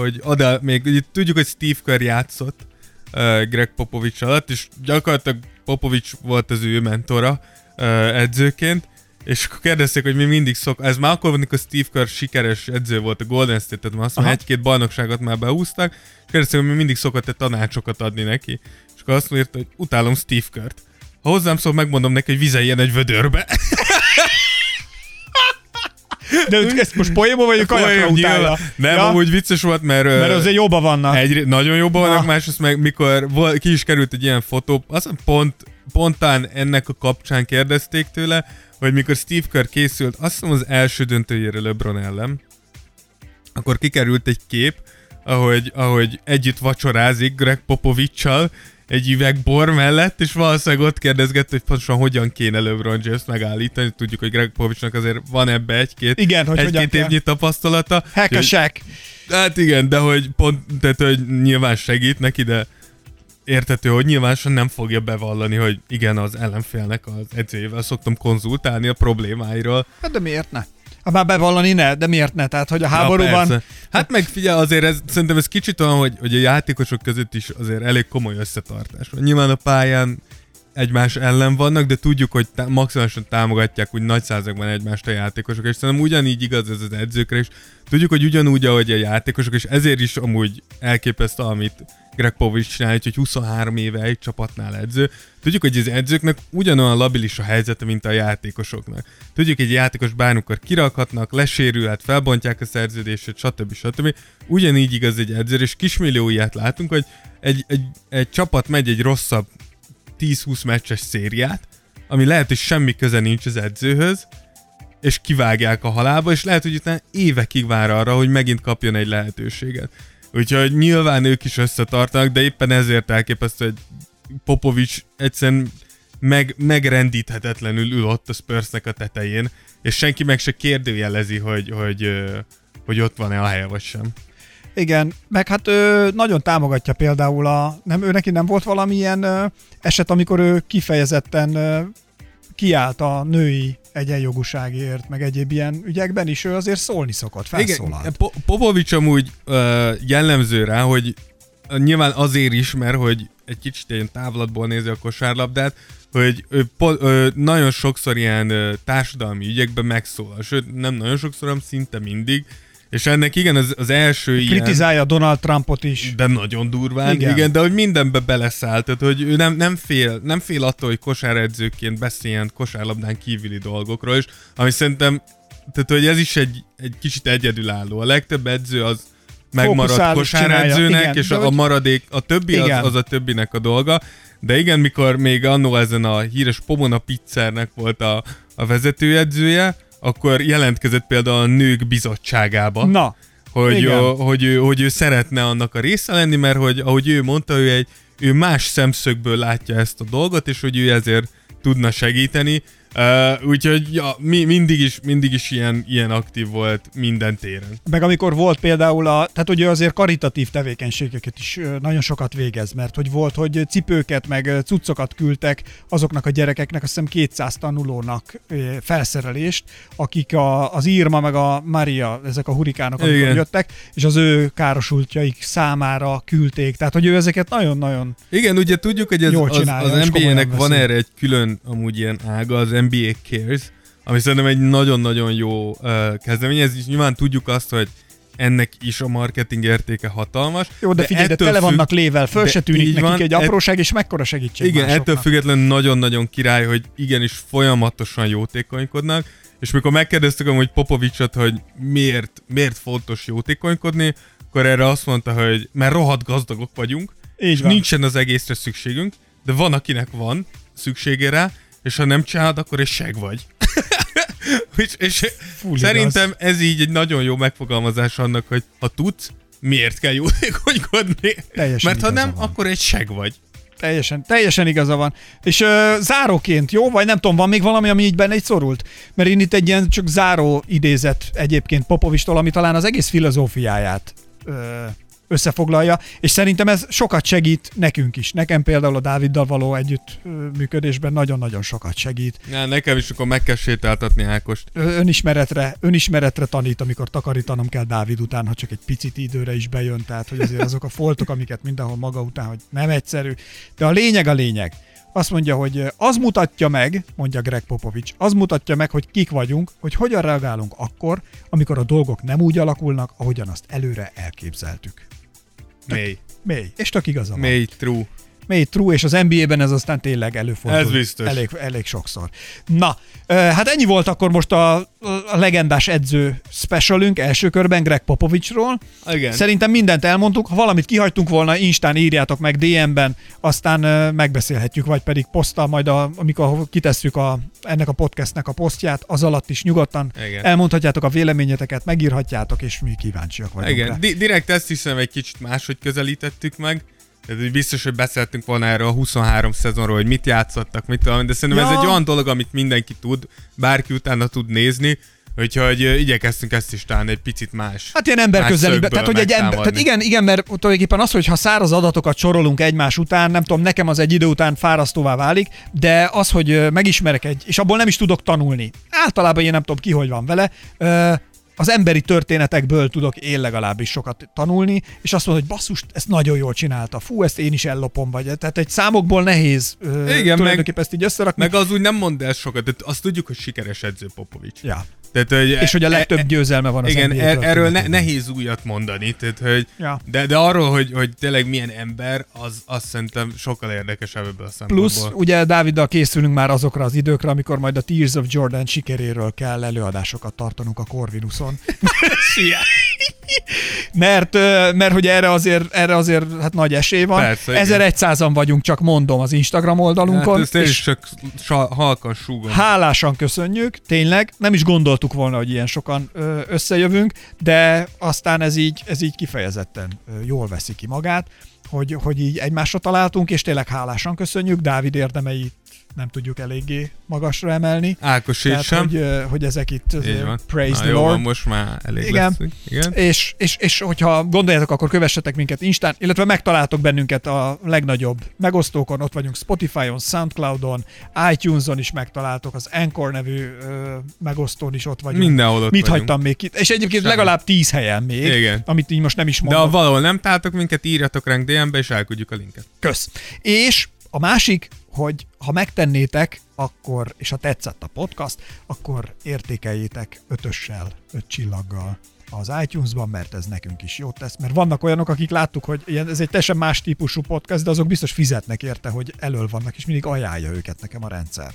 hogy ad még tudjuk, hogy Steve Kerr játszott ö, Greg Popovich alatt, és gyakorlatilag Popovich volt az ő mentora ö, edzőként, és akkor kérdezték, hogy mi mindig szok... Ez már akkor, amikor Steve Kerr sikeres edző volt a Golden State-et, már azt mondja, egy-két bajnokságot már behúztak, és kérdezték, hogy mi mindig szokott-e tanácsokat adni neki. És akkor azt mondta, hogy utálom Steve Kerr-t. Ha hozzám szól, megmondom neki, hogy vizeljen egy vödörbe. De ezt most poénból vagy kajakra utálja? nyilván. Nem, ja? amúgy vicces volt, mert... Mert azért jobban vannak. Egy, nagyon jobban Na. vannak, másrészt meg mikor vol, ki is került egy ilyen fotó, azt pont, pontán ennek a kapcsán kérdezték tőle, hogy mikor Steve Kerr készült, azt hiszem az első döntőjére LeBron ellen, akkor kikerült egy kép, ahogy, ahogy együtt vacsorázik Greg Popovicsal, egy üveg bor mellett, és valószínűleg ott kérdezgett, hogy pontosan hogyan kéne LeBron James megállítani. Tudjuk, hogy Greg Popovicsnak azért van ebbe egy-két, Igen, hogy egy-két évnyi tapasztalata. Shack. Hát igen, de hogy pont, tehát hogy nyilván segít neki, de értető, hogy nyilvánosan nem fogja bevallani, hogy igen, az ellenfélnek az edzőjével szoktam konzultálni a problémáiról. Hát de miért ne? Már bevallani ne, de miért ne? Tehát, hogy a háborúban... Ja, hát meg figyelj, azért ez, szerintem ez kicsit olyan, hogy, hogy a játékosok között is azért elég komoly összetartás van. Nyilván a pályán egymás ellen vannak, de tudjuk, hogy tá- maximálisan támogatják úgy nagy százalékban egymást a játékosok, és szerintem ugyanígy igaz ez az edzőkre is. Tudjuk, hogy ugyanúgy, ahogy a játékosok, és ezért is amúgy elképesztő, amit Greg Popovich csinál, hogy 23 éve egy csapatnál edző. Tudjuk, hogy az edzőknek ugyanolyan labilis a helyzete, mint a játékosoknak. Tudjuk, hogy egy játékos bármikor kirakhatnak, lesérülhet, felbontják a szerződését, stb. stb. Ugyanígy igaz egy edző, és kismillió ilyet látunk, hogy egy, egy, egy csapat megy egy rosszabb 10-20 meccses szériát, ami lehet, hogy semmi köze nincs az edzőhöz, és kivágják a halálba, és lehet, hogy utána évekig vár arra, hogy megint kapjon egy lehetőséget. Úgyhogy nyilván ők is összetartanak, de éppen ezért elképesztő, hogy Popovics egyszerűen meg, megrendíthetetlenül ül ott a Spursnek a tetején, és senki meg se kérdőjelezi, hogy, hogy, ö, hogy ott van-e a helye vagy sem. Igen, meg hát ő nagyon támogatja például a... Nem, ő neki nem volt valamilyen ö, eset, amikor ő kifejezetten ö, kiállt a női egyenjogúságért, meg egyéb ilyen ügyekben is, ő azért szólni szokott, felszólalt. Igen, Po- Popovics amúgy jellemző rá, hogy nyilván azért is, mert hogy egy kicsit ilyen távlatból nézi a kosárlabdát, hogy ő po- ö, nagyon sokszor ilyen ö, társadalmi ügyekben megszólal, sőt nem nagyon sokszor, hanem szinte mindig, és ennek igen, az, az első ilyen... Kritizálja Donald Trumpot is. De nagyon durván, Igen. igen, de hogy mindenbe beleszállt, tehát hogy ő nem, nem, fél, nem fél attól, hogy kosáredzőként beszéljen kosárlabdán kívüli dolgokról is, ami szerintem, tehát hogy ez is egy, egy kicsit egyedülálló. A legtöbb edző az megmarad és kosáredzőnek, Igen, és a, a maradék, a többi az, az a többinek a dolga. De igen, mikor még annó ezen a híres Pomona Pizzernek volt a, a vezetőedzője, akkor jelentkezett például a nők bizottságába Na, hogy, ö, hogy, ő, hogy ő szeretne annak a része lenni, mert hogy ahogy ő mondta, ő egy ő más szemszögből látja ezt a dolgot, és hogy ő ezért tudna segíteni. Uh, úgyhogy ja, mi, mindig is, mindig is ilyen, ilyen aktív volt minden téren. meg amikor volt például a, tehát ő azért karitatív tevékenységeket is nagyon sokat végez, mert hogy volt, hogy cipőket, meg cuccokat küldtek azoknak a gyerekeknek, azt hiszem 200 tanulónak felszerelést, akik a, az Irma meg a Maria, ezek a hurikánok, amikor Igen. jöttek, és az ő károsultjaik számára küldték. Tehát, hogy ő ezeket nagyon-nagyon Igen, ugye tudjuk, hogy ez, az, az NBA-nek van erre egy külön amúgy ilyen ága, az NBA Cares, ami szerintem egy nagyon-nagyon jó uh, kezdeményezés. Nyilván tudjuk azt, hogy ennek is a marketing értéke hatalmas. Jó, de figyelj, de tele függ- vannak lével, föl de se tűnik nekik van, egy et- apróság, és mekkora segítség Igen, másoknak. ettől függetlenül nagyon-nagyon király, hogy igenis folyamatosan jótékonykodnak, és mikor megkérdeztük hogy Popovicsot, hogy miért, miért fontos jótékonykodni, akkor erre azt mondta, hogy mert rohadt gazdagok vagyunk, Így és van. nincsen az egészre szükségünk, de van, akinek van szüksége rá, és ha nem csinálod, akkor egy seg vagy. és, és szerintem ez így egy nagyon jó megfogalmazás annak, hogy ha tudsz, miért kell jótékonykodni. Teljesen Mert ha nem, van. akkor egy seg vagy. Teljesen, teljesen igaza van. És ö, záróként, jó? Vagy nem tudom, van még valami, ami így benne egy szorult? Mert én itt egy ilyen csak záró idézet egyébként Popovistól, ami talán az egész filozófiáját ö, összefoglalja, és szerintem ez sokat segít nekünk is. Nekem például a Dáviddal való együtt ö, működésben nagyon-nagyon sokat segít. Na, nekem is akkor meg kell sétáltatni Ákost. Önismeretre, önismeretre tanít, amikor takarítanom kell Dávid után, ha csak egy picit időre is bejön, tehát hogy azért azok a foltok, amiket mindenhol maga után, hogy nem egyszerű. De a lényeg a lényeg. Azt mondja, hogy az mutatja meg, mondja Greg Popovics, az mutatja meg, hogy kik vagyunk, hogy hogyan reagálunk akkor, amikor a dolgok nem úgy alakulnak, ahogyan azt előre elképzeltük. Mély. Mély. És tök igaza van. Mély, true. Mély true, és az NBA-ben ez aztán tényleg előfordul. Ez biztos. Elég, elég sokszor. Na, hát ennyi volt akkor most a, a legendás edző specialünk első körben Greg Popovicsról. Igen. Szerintem mindent elmondtuk. Ha valamit kihagytunk volna, Instán írjátok meg DM-ben, aztán megbeszélhetjük, vagy pedig poszttal majd, a, amikor kitesszük a, ennek a podcastnek a posztját, az alatt is nyugodtan Igen. elmondhatjátok a véleményeteket, megírhatjátok, és mi kíváncsiak vagyunk rá. Igen, Di- direkt ezt hiszem egy kicsit máshogy közelítettük meg. Hogy biztos, hogy beszéltünk volna erről a 23 szezonról, hogy mit játszottak, mit tudom, de szerintem Ja. ez egy olyan dolog, amit mindenki tud, bárki utána tud nézni, úgyhogy igyekeztünk ezt is talán egy picit más. Hát ilyen ember közelibe. Tehát, hogy egy ember, tehát igen, igen, mert tulajdonképpen az, hogy ha száraz adatokat sorolunk egymás után, nem tudom, nekem az egy idő után fárasztóvá válik, de az, hogy megismerek egy, és abból nem is tudok tanulni. Általában én nem tudom ki, hogy van vele. Az emberi történetekből tudok én legalábbis sokat tanulni, és azt mondod, hogy basszus, ezt nagyon jól csinálta. Fú, ezt én is ellopom, vagy tehát egy számokból nehéz meg- tulajdonképpen ezt így összerakni. Meg az úgy nem mond el sokat, de azt tudjuk, hogy sikeres edző Popovics. Ja. Tehát, hogy És hogy a e- legtöbb e- győzelme van az Igen, NBA er, erről ne, nehéz újat mondani, tehát, hogy Ja. de, de arról, hogy, hogy tényleg milyen ember, az azt szerintem sokkal érdekesebb ebből a szempontból. Plusz, ugye Dáviddal készülünk már azokra az időkre, amikor majd a Tears of Jordan sikeréről kell előadásokat tartanunk a Corvinuson. mert, mert hogy erre azért, erre azért hát nagy esély van. Persze, igen. 1100-an vagyunk, csak mondom az Instagram oldalunkon. Hát ezt én is és csak sa, halkan súgom. hálásan köszönjük, tényleg. Nem is gondoltuk volna, hogy ilyen sokan összejövünk, de aztán ez így, ez így kifejezetten jól veszi ki magát, hogy, hogy így egymásra találtunk, és tényleg hálásan köszönjük. Dávid érdemeit nem tudjuk eléggé magasra emelni. Ákos Tehát, sem. hogy, hogy ezek itt praise Na, the jó, Lord. Van, most már elég Igen. leszünk. Igen. És, és, és hogyha gondoljátok, akkor kövessetek minket Instán, illetve megtaláltok bennünket a legnagyobb megosztókon, ott vagyunk Spotify-on, Soundcloud-on, iTunes-on is megtaláltok, az Anchor nevű ö, megosztón is ott vagyunk. Mindenhol ott Mit vagyunk. hagytam még ki? És egyébként Semmi. legalább tíz helyen még, Igen. amit így most nem is De mondom. ha valahol nem találtok minket, írjatok ránk DM-be, és elküldjük a linket. Kösz. És a másik, hogy ha megtennétek, akkor, és ha tetszett a podcast, akkor értékeljétek ötössel, öt csillaggal az iTunes-ban, mert ez nekünk is jót tesz. Mert vannak olyanok, akik láttuk, hogy ilyen, ez egy teljesen más típusú podcast, de azok biztos fizetnek érte, hogy elől vannak, és mindig ajánlja őket nekem a rendszer.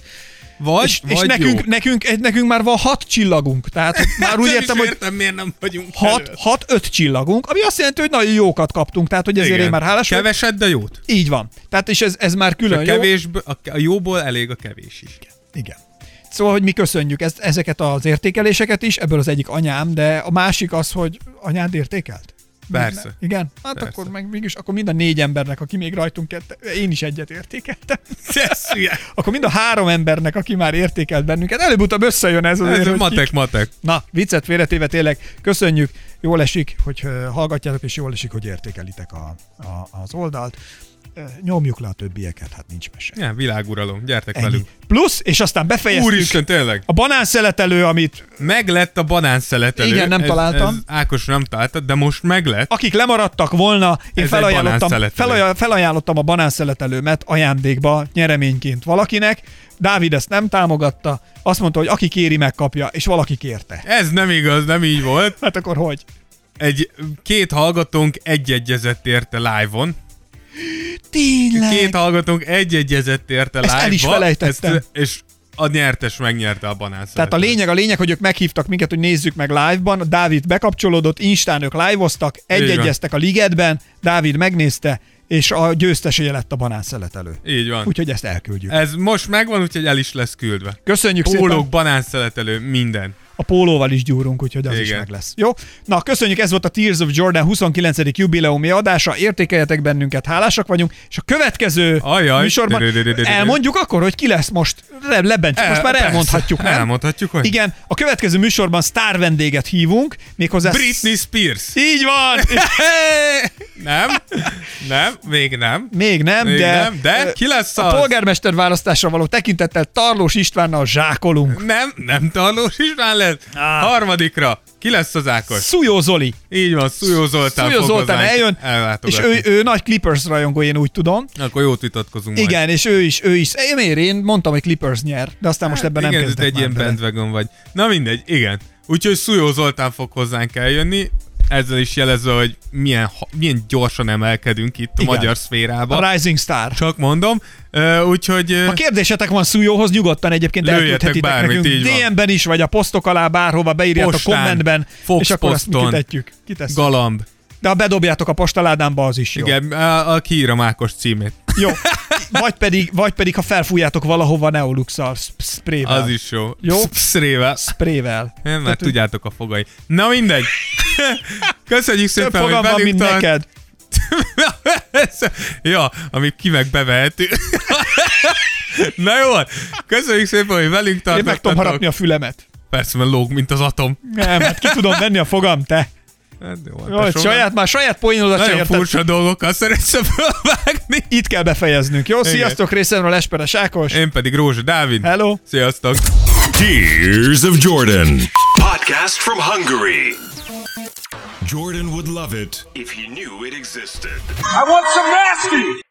Vagy, és, vagy és jó. nekünk, nekünk, egy, nekünk már van hat csillagunk, tehát már úgy értem, hogy értem, miért nem vagyunk hat, hat, öt csillagunk, ami azt jelenti, hogy nagyon jókat kaptunk, tehát hogy ezért Igen. én már hálás. Keveset, de jót. Így van. Tehát és ez, ez már A, külön jó. kevésből, a, a jóból elég a kevés is. Igen. Szóval, hogy mi köszönjük ezt, ezeket az értékeléseket is, ebből az egyik anyám, de a másik az, hogy anyád értékelt? Persze. Meg- Igen? Hát Persze. akkor meg mégis, akkor mind a négy embernek, aki még rajtunk kette, én is egyet értékeltem. Ez hülye. Akkor mind a három embernek, aki már értékelt bennünket, előbb-utóbb összejön ez azért, Ez hogy matek, kik- matek. Na, viccet félretéve tényleg köszönjük, jól esik, hogy hallgatjátok, és jól esik, hogy értékelitek a, a, az oldalt. Nyomjuk le a többieket, hát nincs mese. Ja, világuralom, gyertek Ennyi. velünk. Plusz, és aztán befejeztük Úristen, tényleg. a banánszeletelő, amit Meg lett a banánszelet Igen, nem ez, találtam. Ez Ákos nem találtad, de most meg lett. akik lemaradtak volna, én egy felajánlottam, felajánl, felajánlottam a banánszeletelőmet ajándékba nyereményként valakinek, Dávid ezt nem támogatta, azt mondta, hogy aki kéri, megkapja, és valaki kérte. Ez nem igaz, nem így volt. Hát akkor hogy? egy, két hallgatónk egyegyezett érte live-on. Tényleg. Két hallgatónk egyegyezett érte Ezt live-ba. el is felejtettem. Ezt, és a nyertes megnyerte a banán Tehát a lényeg, a lényeg, hogy ők meghívtak minket, hogy nézzük meg live-ban. Dávid bekapcsolódott, Instán ők live-oztak, egyegyeztek a ligetben, Dávid megnézte, és a győzteséje lett a banánszeletelő. Így van. Úgyhogy ezt elküldjük. Ez most megvan, úgyhogy el is lesz küldve. Köszönjük Pólók, szépen. banánszeletelő, minden. A pólóval is gyúrunk, úgyhogy az Igen. is meg lesz. Jó? Na, köszönjük, ez volt a Tears of Jordan 29. jubileumi adása. Értékeljetek bennünket, hálásak vagyunk. És a következő Ajaj. műsorban elmondjuk akkor, hogy ki lesz most. Le- Lebencsük, most El- már elmondhatjuk, nem? Elmondhatjuk, hogy? Igen, a következő műsorban sztár vendéget hívunk, méghozzá... Britney Spears. Így van! nem, nem, még nem. Még nem, Még de... nem, de ki lesz A az? polgármester választásra való tekintettel Tarlós Istvánnal zsákolunk. Nem, nem Tarlós István lett. Á. Harmadikra. Ki lesz az Ákos? Szújó Zoli. Így van, Szújó Zoltán Szújó Zoltán eljön, és ő, ő nagy Clippers rajongó, én úgy tudom. Akkor jót vitatkozunk majd. Igen, és ő is, ő is. Én, miért? én mondtam, hogy Clippers nyer, de aztán most ebben nem Hát igen, kezdek ez egy ilyen bandwagon vagy. Na mindegy, igen. Úgyhogy Szújó Zoltán fog hozzánk eljönni, ezzel is jelezve, hogy milyen, milyen gyorsan emelkedünk itt Igen. a magyar szférában. A Rising Star. Csak mondom. Úgyhogy... Ha kérdésetek van Szújóhoz, nyugodtan egyébként elküldhetitek bármit, nekünk. DM-ben is, vagy a posztok alá bárhova beírjátok a Postán, kommentben, Fox és akkor azt poston. kitetjük. Kitesszük. Galamb. De ha bedobjátok a postaládámba, az is jó. Igen, a, a kiírom Ákos címét. Jó. Vagy pedig, vagy pedig, ha felfújjátok valahova Neoluxal, sp- sprével. Az is jó. Jó? Szrével. Sprével. Nem, mert tudjátok a fogai. Na mindegy. Köszönjük Több szépen, fogam van, mint velünk tart. neked. ja, amit ki meg bevehetünk. Na jó, köszönjük szépen, hogy velünk Én meg tudom tartottatok. harapni a fülemet. Persze, mert lóg, mint az atom. Nem, hát ki tudom venni a fogam, te. Hát jó, Jó, hogy saját, már saját poénodat Nagyon érted. furcsa dolgokkal szeretsz fölvágni. Itt kell befejeznünk, jó? Sziasztok, részemről Esperes Ákos. Én pedig Rózsa Dávid. Hello. Sziasztok. Tears of Jordan. Podcast from Hungary. Jordan would love it if he knew it existed. I want some nasty.